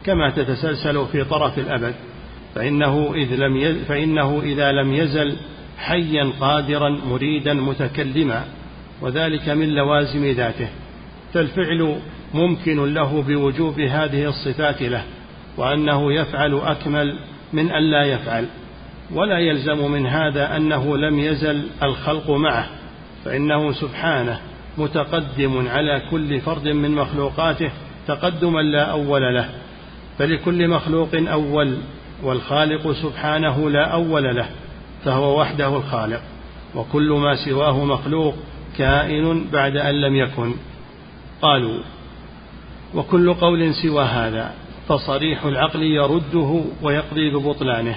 كما تتسلسل في طرف الأبد فإنه, إذ لم يز فإنه إذا لم يزل حيا قادرا مريدا متكلما وذلك من لوازم ذاته. فالفعل ممكن له بوجوب هذه الصفات له وأنه يفعل أكمل من أن لا يفعل. ولا يلزم من هذا أنه لم يزل الخلق معه فإنه سبحانه متقدم على كل فرد من مخلوقاته تقدما لا أول له. فلكل مخلوق أول والخالق سبحانه لا أول له. فهو وحده الخالق وكل ما سواه مخلوق كائن بعد أن لم يكن. قالوا وكل قول سوى هذا فصريح العقل يرده ويقضي ببطلانه.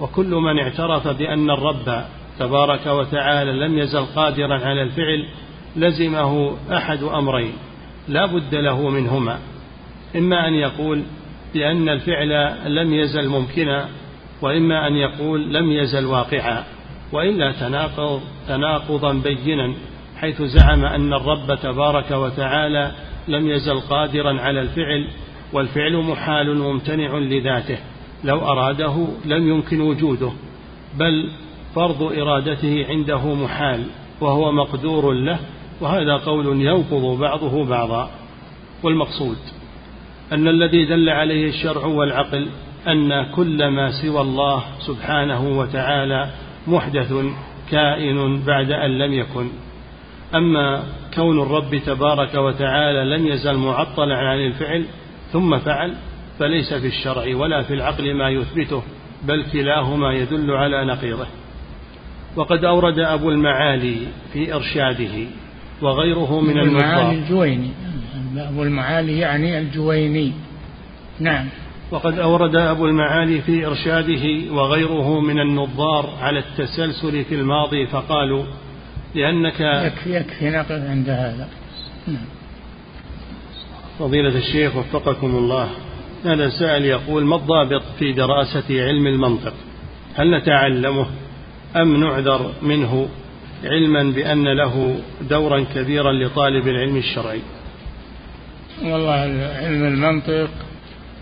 وكل من اعترف بأن الرب تبارك وتعالى لم يزل قادرا على الفعل لزمه أحد أمرين لا بد له منهما. إما أن يقول بأن الفعل لم يزل ممكنا وإما أن يقول لم يزل واقعا وإلا تناقض تناقضا بينا حيث زعم أن الرب تبارك وتعالى لم يزل قادرا على الفعل والفعل محال ممتنع لذاته لو أراده لم يمكن وجوده بل فرض إرادته عنده محال وهو مقدور له وهذا قول ينقض بعضه بعضا. والمقصود أن الذي دل عليه الشرع والعقل أن كل ما سوى الله سبحانه وتعالى محدث كائن بعد أن لم يكن. أما كون الرب تبارك وتعالى لم يزل معطلا عن الفعل ثم فعل فليس في الشرع ولا في العقل ما يثبته بل كلاهما يدل على نقيضه. وقد أورد أبو المعالي في إرشاده وغيره من المعالي الجويني. أبو المعالي يعني الجويني. نعم. وقد أورد أبو المعالي في إرشاده وغيره من النظار على التسلسل في الماضي فقالوا لأنك يكفي يكفي نقف عند هذا. نعم. فضيلة الشيخ وفقكم الله هذا سائل يقول ما الضابط في دراسة علم المنطق؟ هل نتعلمه أم نعذر منه علما بأن له دورا كبيرا لطالب العلم الشرعي؟ والله علم المنطق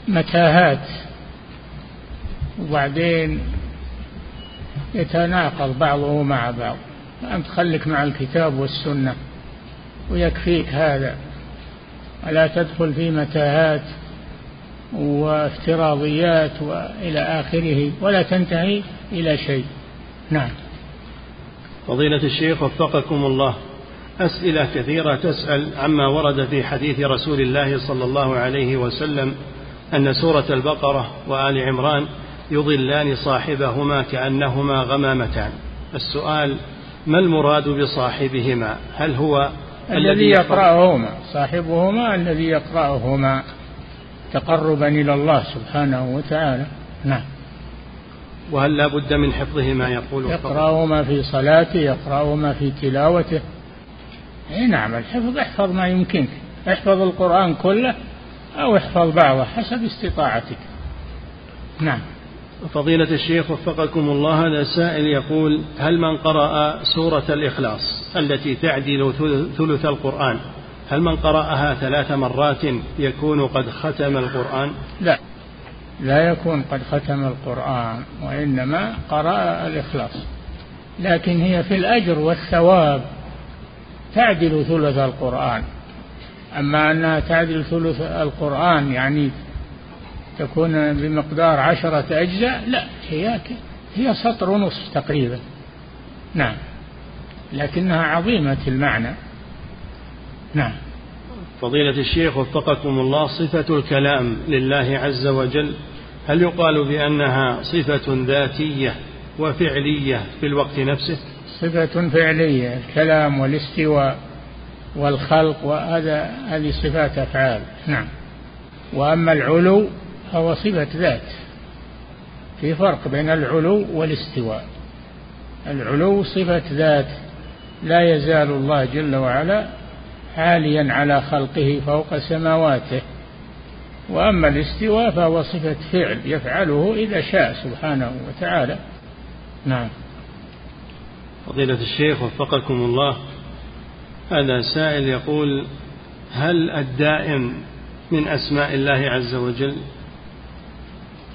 متاهات وبعدين يتناقض بعضه مع بعض. أنت خليك مع الكتاب والسنة ويكفيك هذا. ولا تدخل في متاهات وافتراضيات وإلى آخره ولا تنتهي إلى شيء. نعم. فضيلة الشيخ وفقكم الله. أسئلة كثيرة تسأل عما ورد في حديث رسول الله صلى الله عليه وسلم أن سورة البقرة وآل عمران يضلان صاحبهما كأنهما غمامتان. السؤال ما المراد بصاحبهما؟ هل هو الذي يقرأهما صاحبهما الذي يقرأهما تقربا إلى الله سبحانه وتعالى. نعم. وهل لا بد من حفظهما يقول يقرأهما في صلاته يقرأهما في تلاوته. إي نعم الحفظ احفظ ما يمكنك. احفظ القرآن كله أو احفظ بعضه حسب استطاعتك. نعم. فضيلة الشيخ وفقكم الله هذا سائل يقول هل من قرأ سورة الإخلاص التي تعدل ثلث القرآن هل من قرأها ثلاث مرات يكون قد ختم القرآن؟ لا. لا يكون قد ختم القرآن وإنما قرأ الإخلاص. لكن هي في الأجر والثواب تعدل ثلث القرآن. أما أنها تعدل ثلث القرآن يعني تكون بمقدار عشرة أجزاء لا هي هي سطر ونصف تقريبا. نعم. لكنها عظيمة المعنى. نعم. فضيلة الشيخ وفقكم الله صفة الكلام لله عز وجل هل يقال بأنها صفة ذاتية وفعلية في الوقت نفسه؟ صفة فعلية الكلام والاستواء. والخلق وهذا هذه صفات أفعال. نعم. وأما العلو فهو صفة ذات. في فرق بين العلو والاستواء. العلو صفة ذات. لا يزال الله جل وعلا عاليا على خلقه فوق سماواته. وأما الاستواء فهو صفة فعل يفعله إذا شاء سبحانه وتعالى. نعم. فضيلة الشيخ وفقكم الله. هذا سائل يقول هل الدائم من أسماء الله عز وجل؟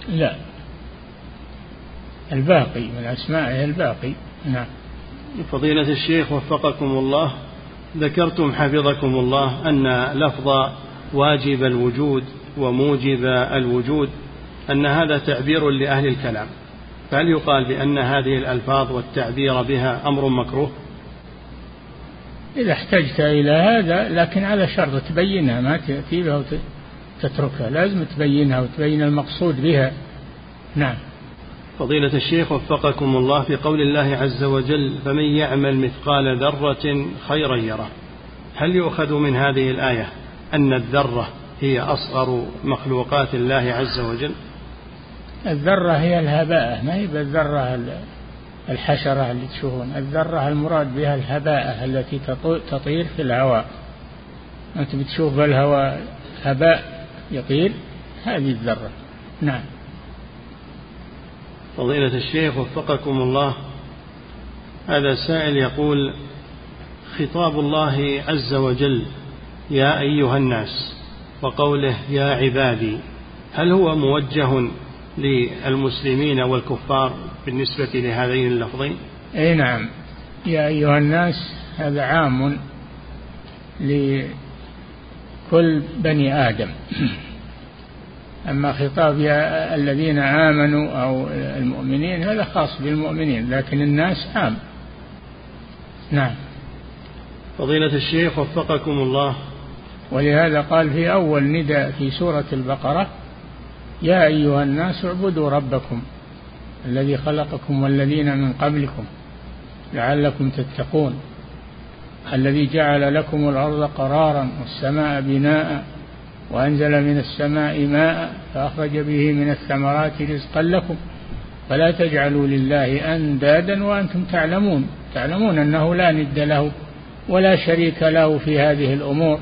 لا. الباقي من أسمائه الباقي. نعم. فضيلة الشيخ وفقكم الله ذكرتم حفظكم الله أن لفظ واجب الوجود وموجب الوجود أن هذا تعبير لأهل الكلام. فهل يقال بأن هذه الألفاظ والتعبير بها أمر مكروه؟ إذا احتجت إلى هذا لكن على شرط تبينها ما تأتي بها وتتركها لازم تبينها وتبين المقصود بها. نعم. فضيلة الشيخ وفقكم الله في قول الله عز وجل فمن يعمل مثقال ذرة خيرا يره. هل يؤخذ من هذه الآية أن الذرة هي أصغر مخلوقات الله عز وجل؟ الذرة هي الهباء ما هي بالذرة الحشرة اللي تشوفون الذرة المراد بها الهباء التي تطير في الهواء. أنت بتشوف بالهواء هباء يطير هذه الذرة. نعم. فضيلة الشيخ وفقكم الله. هذا سائل يقول خطاب الله عز وجل يا أيها الناس وقوله يا عبادي هل هو موجه للمسلمين والكفار بالنسبة لهذين اللفظين؟ أي نعم. يا أيها الناس هذا عام لكل بني آدم. أما خطاب يا الذين آمنوا أو المؤمنين هذا خاص بالمؤمنين لكن الناس عام. نعم. فضيلة الشيخ وفقكم الله. ولهذا قال في أول نداء في سورة البقرة يا أيها الناس اعبدوا ربكم الذي خلقكم والذين من قبلكم لعلكم تتقون الذي جعل لكم الأرض قرارا والسماء بناء وأنزل من السماء ماء فأخرج به من الثمرات رزقا لكم فلا تجعلوا لله أندادا وأنتم تعلمون تعلمون أنه لا ند له ولا شريك له في هذه الأمور.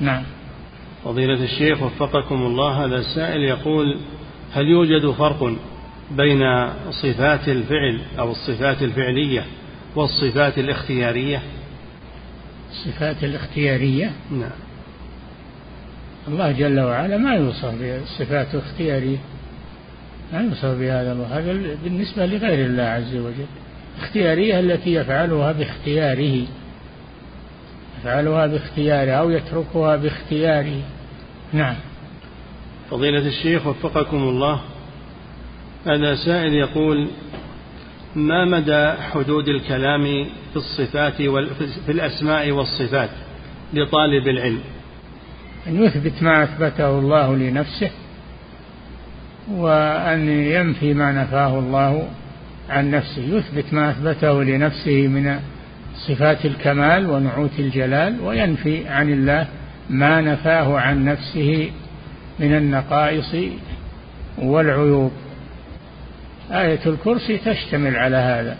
نعم. فضيلة الشيخ وفقكم الله هذا السائل يقول هل يوجد فرق بين صفات الفعل أو الصفات الفعلية والصفات الاختيارية؟ الصفات الاختيارية؟ نعم. الله جل وعلا ما يوصف بالصفات الاختيارية ما يوصف بهذا الله. هذا بالنسبة لغير الله عز وجل. اختيارية التي يفعلها باختياره يفعلها باختياره أو يتركها باختياره. نعم. فضيلة الشيخ وفقكم الله هذا سائل يقول ما مدى حدود الكلام في الصفات في الأسماء والصفات لطالب العلم؟ أن يثبت ما أثبته الله لنفسه وأن ينفي ما نفاه الله عن نفسه. يثبت ما أثبته لنفسه من صفات الكمال ونعوت الجلال وينفي عن الله ما نفاه عن نفسه من النقائص والعيوب. آية الكرسي تشتمل على هذا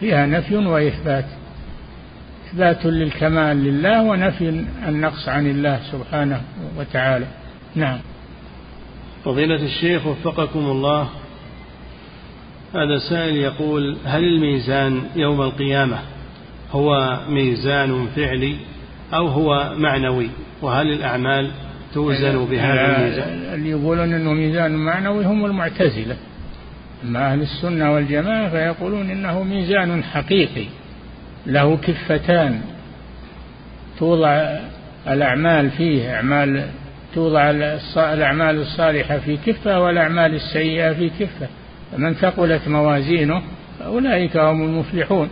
فيها نفي وإثبات. إثبات للكمال لله ونفي النقص عن الله سبحانه وتعالى. نعم. فضيلة الشيخ وفقكم الله هذا سائل يقول هل الميزان يوم القيامة هو ميزان فعلي؟ أو هو معنوي؟ وهل الأعمال توزن بهذا الميزان؟ اللي يقولون أنه ميزان معنوي هم المعتزلة. أما أهل السنة والجماعة فيقولون إنه ميزان حقيقي له كفتان توضع الأعمال فيه أعمال توضع الأعمال الصالحة في كفة والأعمال السيئة في كفة. فمن ثقلت موازينه فأولئك هم المفلحون.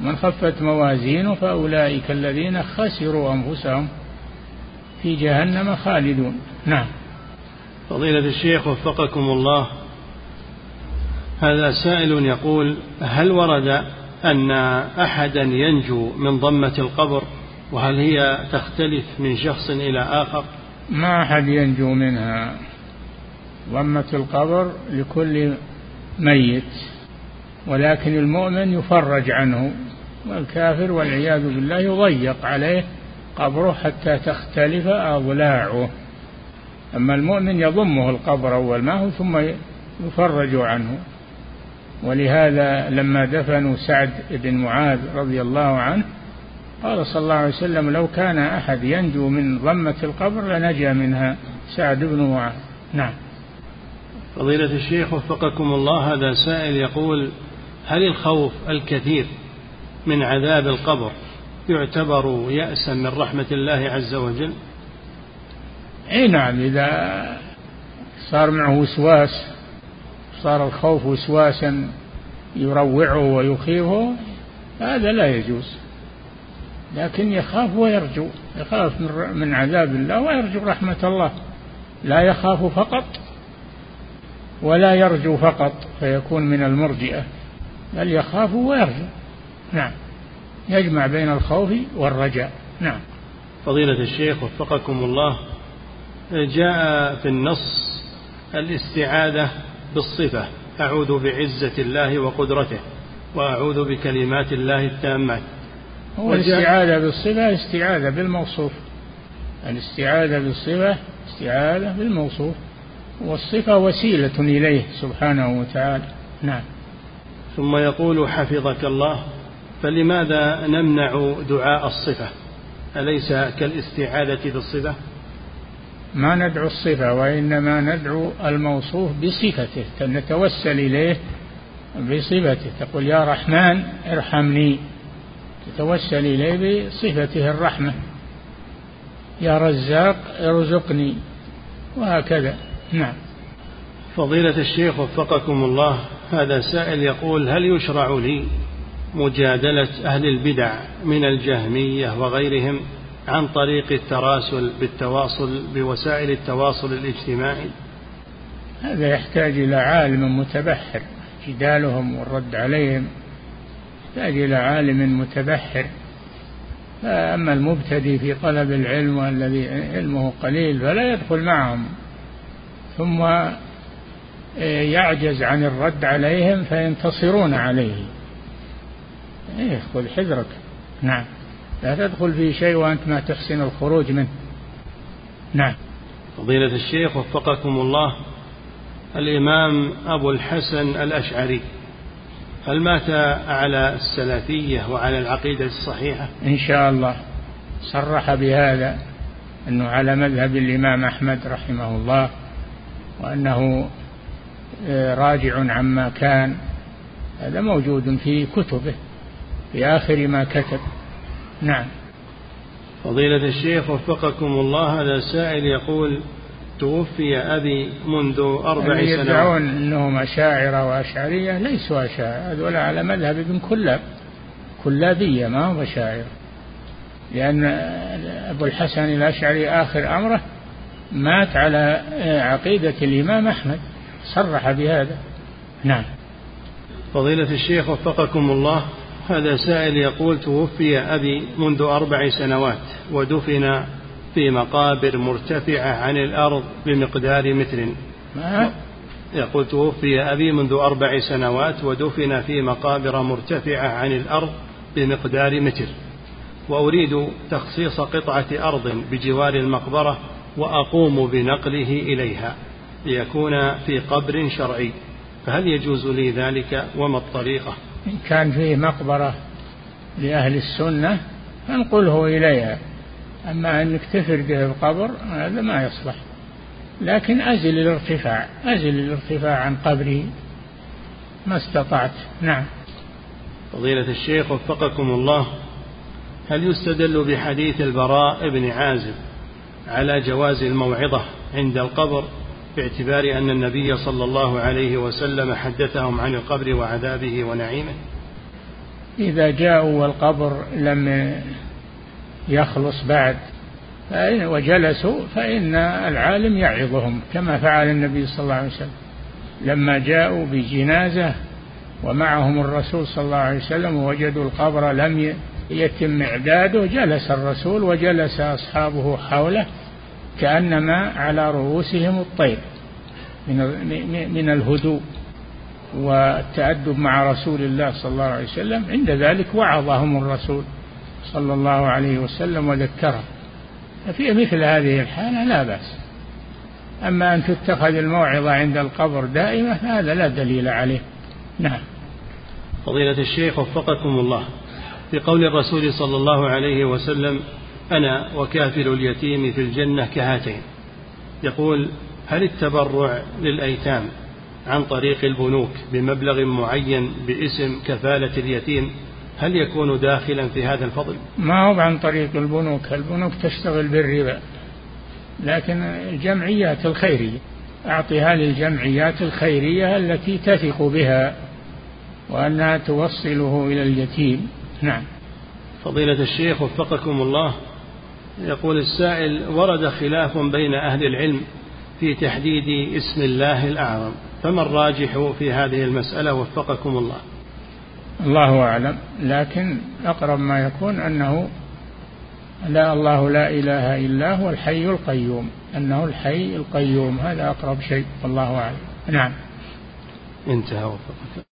من خفت موازينه فأولئك الذين خسروا أنفسهم في جهنم خالدون. نعم. فضيلة الشيخ وفقكم الله. هذا سائل يقول هل ورد أن أحدا ينجو من ضمة القبر؟ وهل هي تختلف من شخص إلى آخر؟ ما أحد ينجو منها. ضمة القبر لكل ميت. ولكن المؤمن يفرج عنه والكافر والعياذ بالله يضيق عليه قبره حتى تختلف أضلاعه. أما المؤمن يضمه القبر أول ما هو ثم يفرج عنه. ولهذا لما دفنوا سعد بن معاذ رضي الله عنه قال صلى الله عليه وسلم لو كان أحد ينجو من ضمة القبر لنجا منها سعد بن معاذ. نعم. فضيلة الشيخ وفقكم الله هذا سائل يقول هل الخوف الكثير من عذاب القبر يعتبر يأسا من رحمة الله عز وجل؟ إي نعم إذا صار معه وسواس صار الخوف وسواسا يروعه ويخيفه هذا لا يجوز. لكن يخاف ويرجو يخاف من عذاب الله ويرجو رحمة الله. لا يخاف فقط ولا يرجو فقط فيكون من المرجئة. بل يخاف ويرجو. نعم. يجمع بين الخوف والرجاء. نعم. فضيلة الشيخ وفقكم الله جاء في النص الاستعاذة بالصفة أعوذ بعزة الله وقدرته وأعوذ بكلمات الله التامات. هو الاستعاذة بالصفة استعاذة بالموصوف. الاستعاذة بالصفة استعاذة بالموصوف. والصفة وسيلة إليه سبحانه وتعالى. نعم. ثم يقول حفظك الله فلماذا نمنع دعاء الصفة؟ أليس كالاستعاذة بالصفة؟ ما ندعو الصفة وإنما ندعو الموصوف بصفته نتوسل إليه بصفته تقول يا رحمن ارحمني تتوسل إليه بصفته الرحمة يا رزاق ارزقني وهكذا. نعم. فضيلة الشيخ وفقكم الله هذا سائل يقول هل يشرع لي مجادلة أهل البدع من الجهمية وغيرهم عن طريق التراسل بالتواصل بوسائل التواصل الاجتماعي؟ هذا يحتاج إلى عالم متبحر جدالهم والرد عليهم يحتاج إلى عالم متبحر. أما المبتدئ في طلب العلم والذي علمه قليل فلا يدخل معهم. ثم يعجز عن الرد عليهم فينتصرون عليه. إيه خذ حذرك. نعم. لا تدخل في شيء وأنت ما تحسن الخروج منه. نعم. فضيلة الشيخ وفقكم الله الإمام أبو الحسن الأشعري هل مات على السلفية وعلى العقيدة الصحيحة؟ إن شاء الله. صرح بهذا أنه على مذهب الإمام أحمد رحمه الله وأنه راجع عما كان. هذا موجود في كتبه في آخر ما كتب. نعم. فضيلة الشيخ وفقكم الله هذا سائل يقول توفي أبي منذ أربع يعني سنوات. يدعون أنهم أشاعرة وأشعرية ليسوا أشاعرة. هذول على مذهب ابن كلاب. كلابية ما هو أشاعرة لأن أبو الحسن الأشعري آخر أمره مات على عقيدة الإمام أحمد. صرح بهذا. نعم. فضيلة الشيخ وفقكم الله هذا سائل يقول توفي أبي منذ أربع سنوات ودفن في مقابر مرتفعة عن الأرض بمقدار متر. ما؟ يقول توفي أبي منذ أربع سنوات ودفن في مقابر مرتفعة عن الأرض بمقدار متر. وأريد تخصيص قطعة أرض بجوار المقبرة وأقوم بنقله إليها. ليكون في قبر شرعي فهل يجوز لي ذلك وما الطريقة؟ إن كان فيه مقبرة لأهل السنة فانقله إليها أما أنك تفرده القبر هذا ما يصلح. لكن أزل الارتفاع أزل الارتفاع عن قبره ما استطعت. نعم. فضيلة الشيخ وفقكم الله هل يستدل بحديث البراء بن عازب على جواز الموعظة عند القبر؟ باعتبار أن النبي صلى الله عليه وسلم حدثهم عن القبر وعذابه ونعيمه. إذا جاءوا والقبر لم يخلص بعد وجلسوا فإن العالم يعظهم كما فعل النبي صلى الله عليه وسلم. لما جاءوا بجنازة ومعهم الرسول صلى الله عليه وسلم ووجدوا القبر لم يتم إعداده جلس الرسول وجلس أصحابه حوله كأنما على رؤوسهم الطير من من الهدوء والتأدب مع رسول الله صلى الله عليه وسلم. عند ذلك وعظهم الرسول صلى الله عليه وسلم وذكرهم ففي مثل هذه الحالة لا بأس. أما أن تتخذ الموعظة عند القبر دائمة هذا لا دليل عليه. نعم. فضيلة الشيخ وفقكم الله. في قول الرسول صلى الله عليه وسلم أنا وكافل اليتيم في الجنة كهاتين. يقول هل التبرع للأيتام عن طريق البنوك بمبلغ معين باسم كفالة اليتيم هل يكون داخلا في هذا الفضل؟ ما هو عن طريق البنوك، البنوك تشتغل بالربا لكن الجمعيات الخيرية أعطيها للجمعيات الخيرية التي تثق بها وأنها توصله إلى اليتيم. نعم. فضيلة الشيخ وفقكم الله يقول السائل ورد خلاف بين أهل العلم في تحديد اسم الله الأعظم. فما الراجح في هذه المسألة؟ وفقكم الله. الله أعلم. لكن أقرب ما يكون أنه لا الله لا إله إلا هو الحي القيوم. أنه الحي القيوم. هذا أقرب شيء. والله أعلم. نعم. انتهى. وفقك.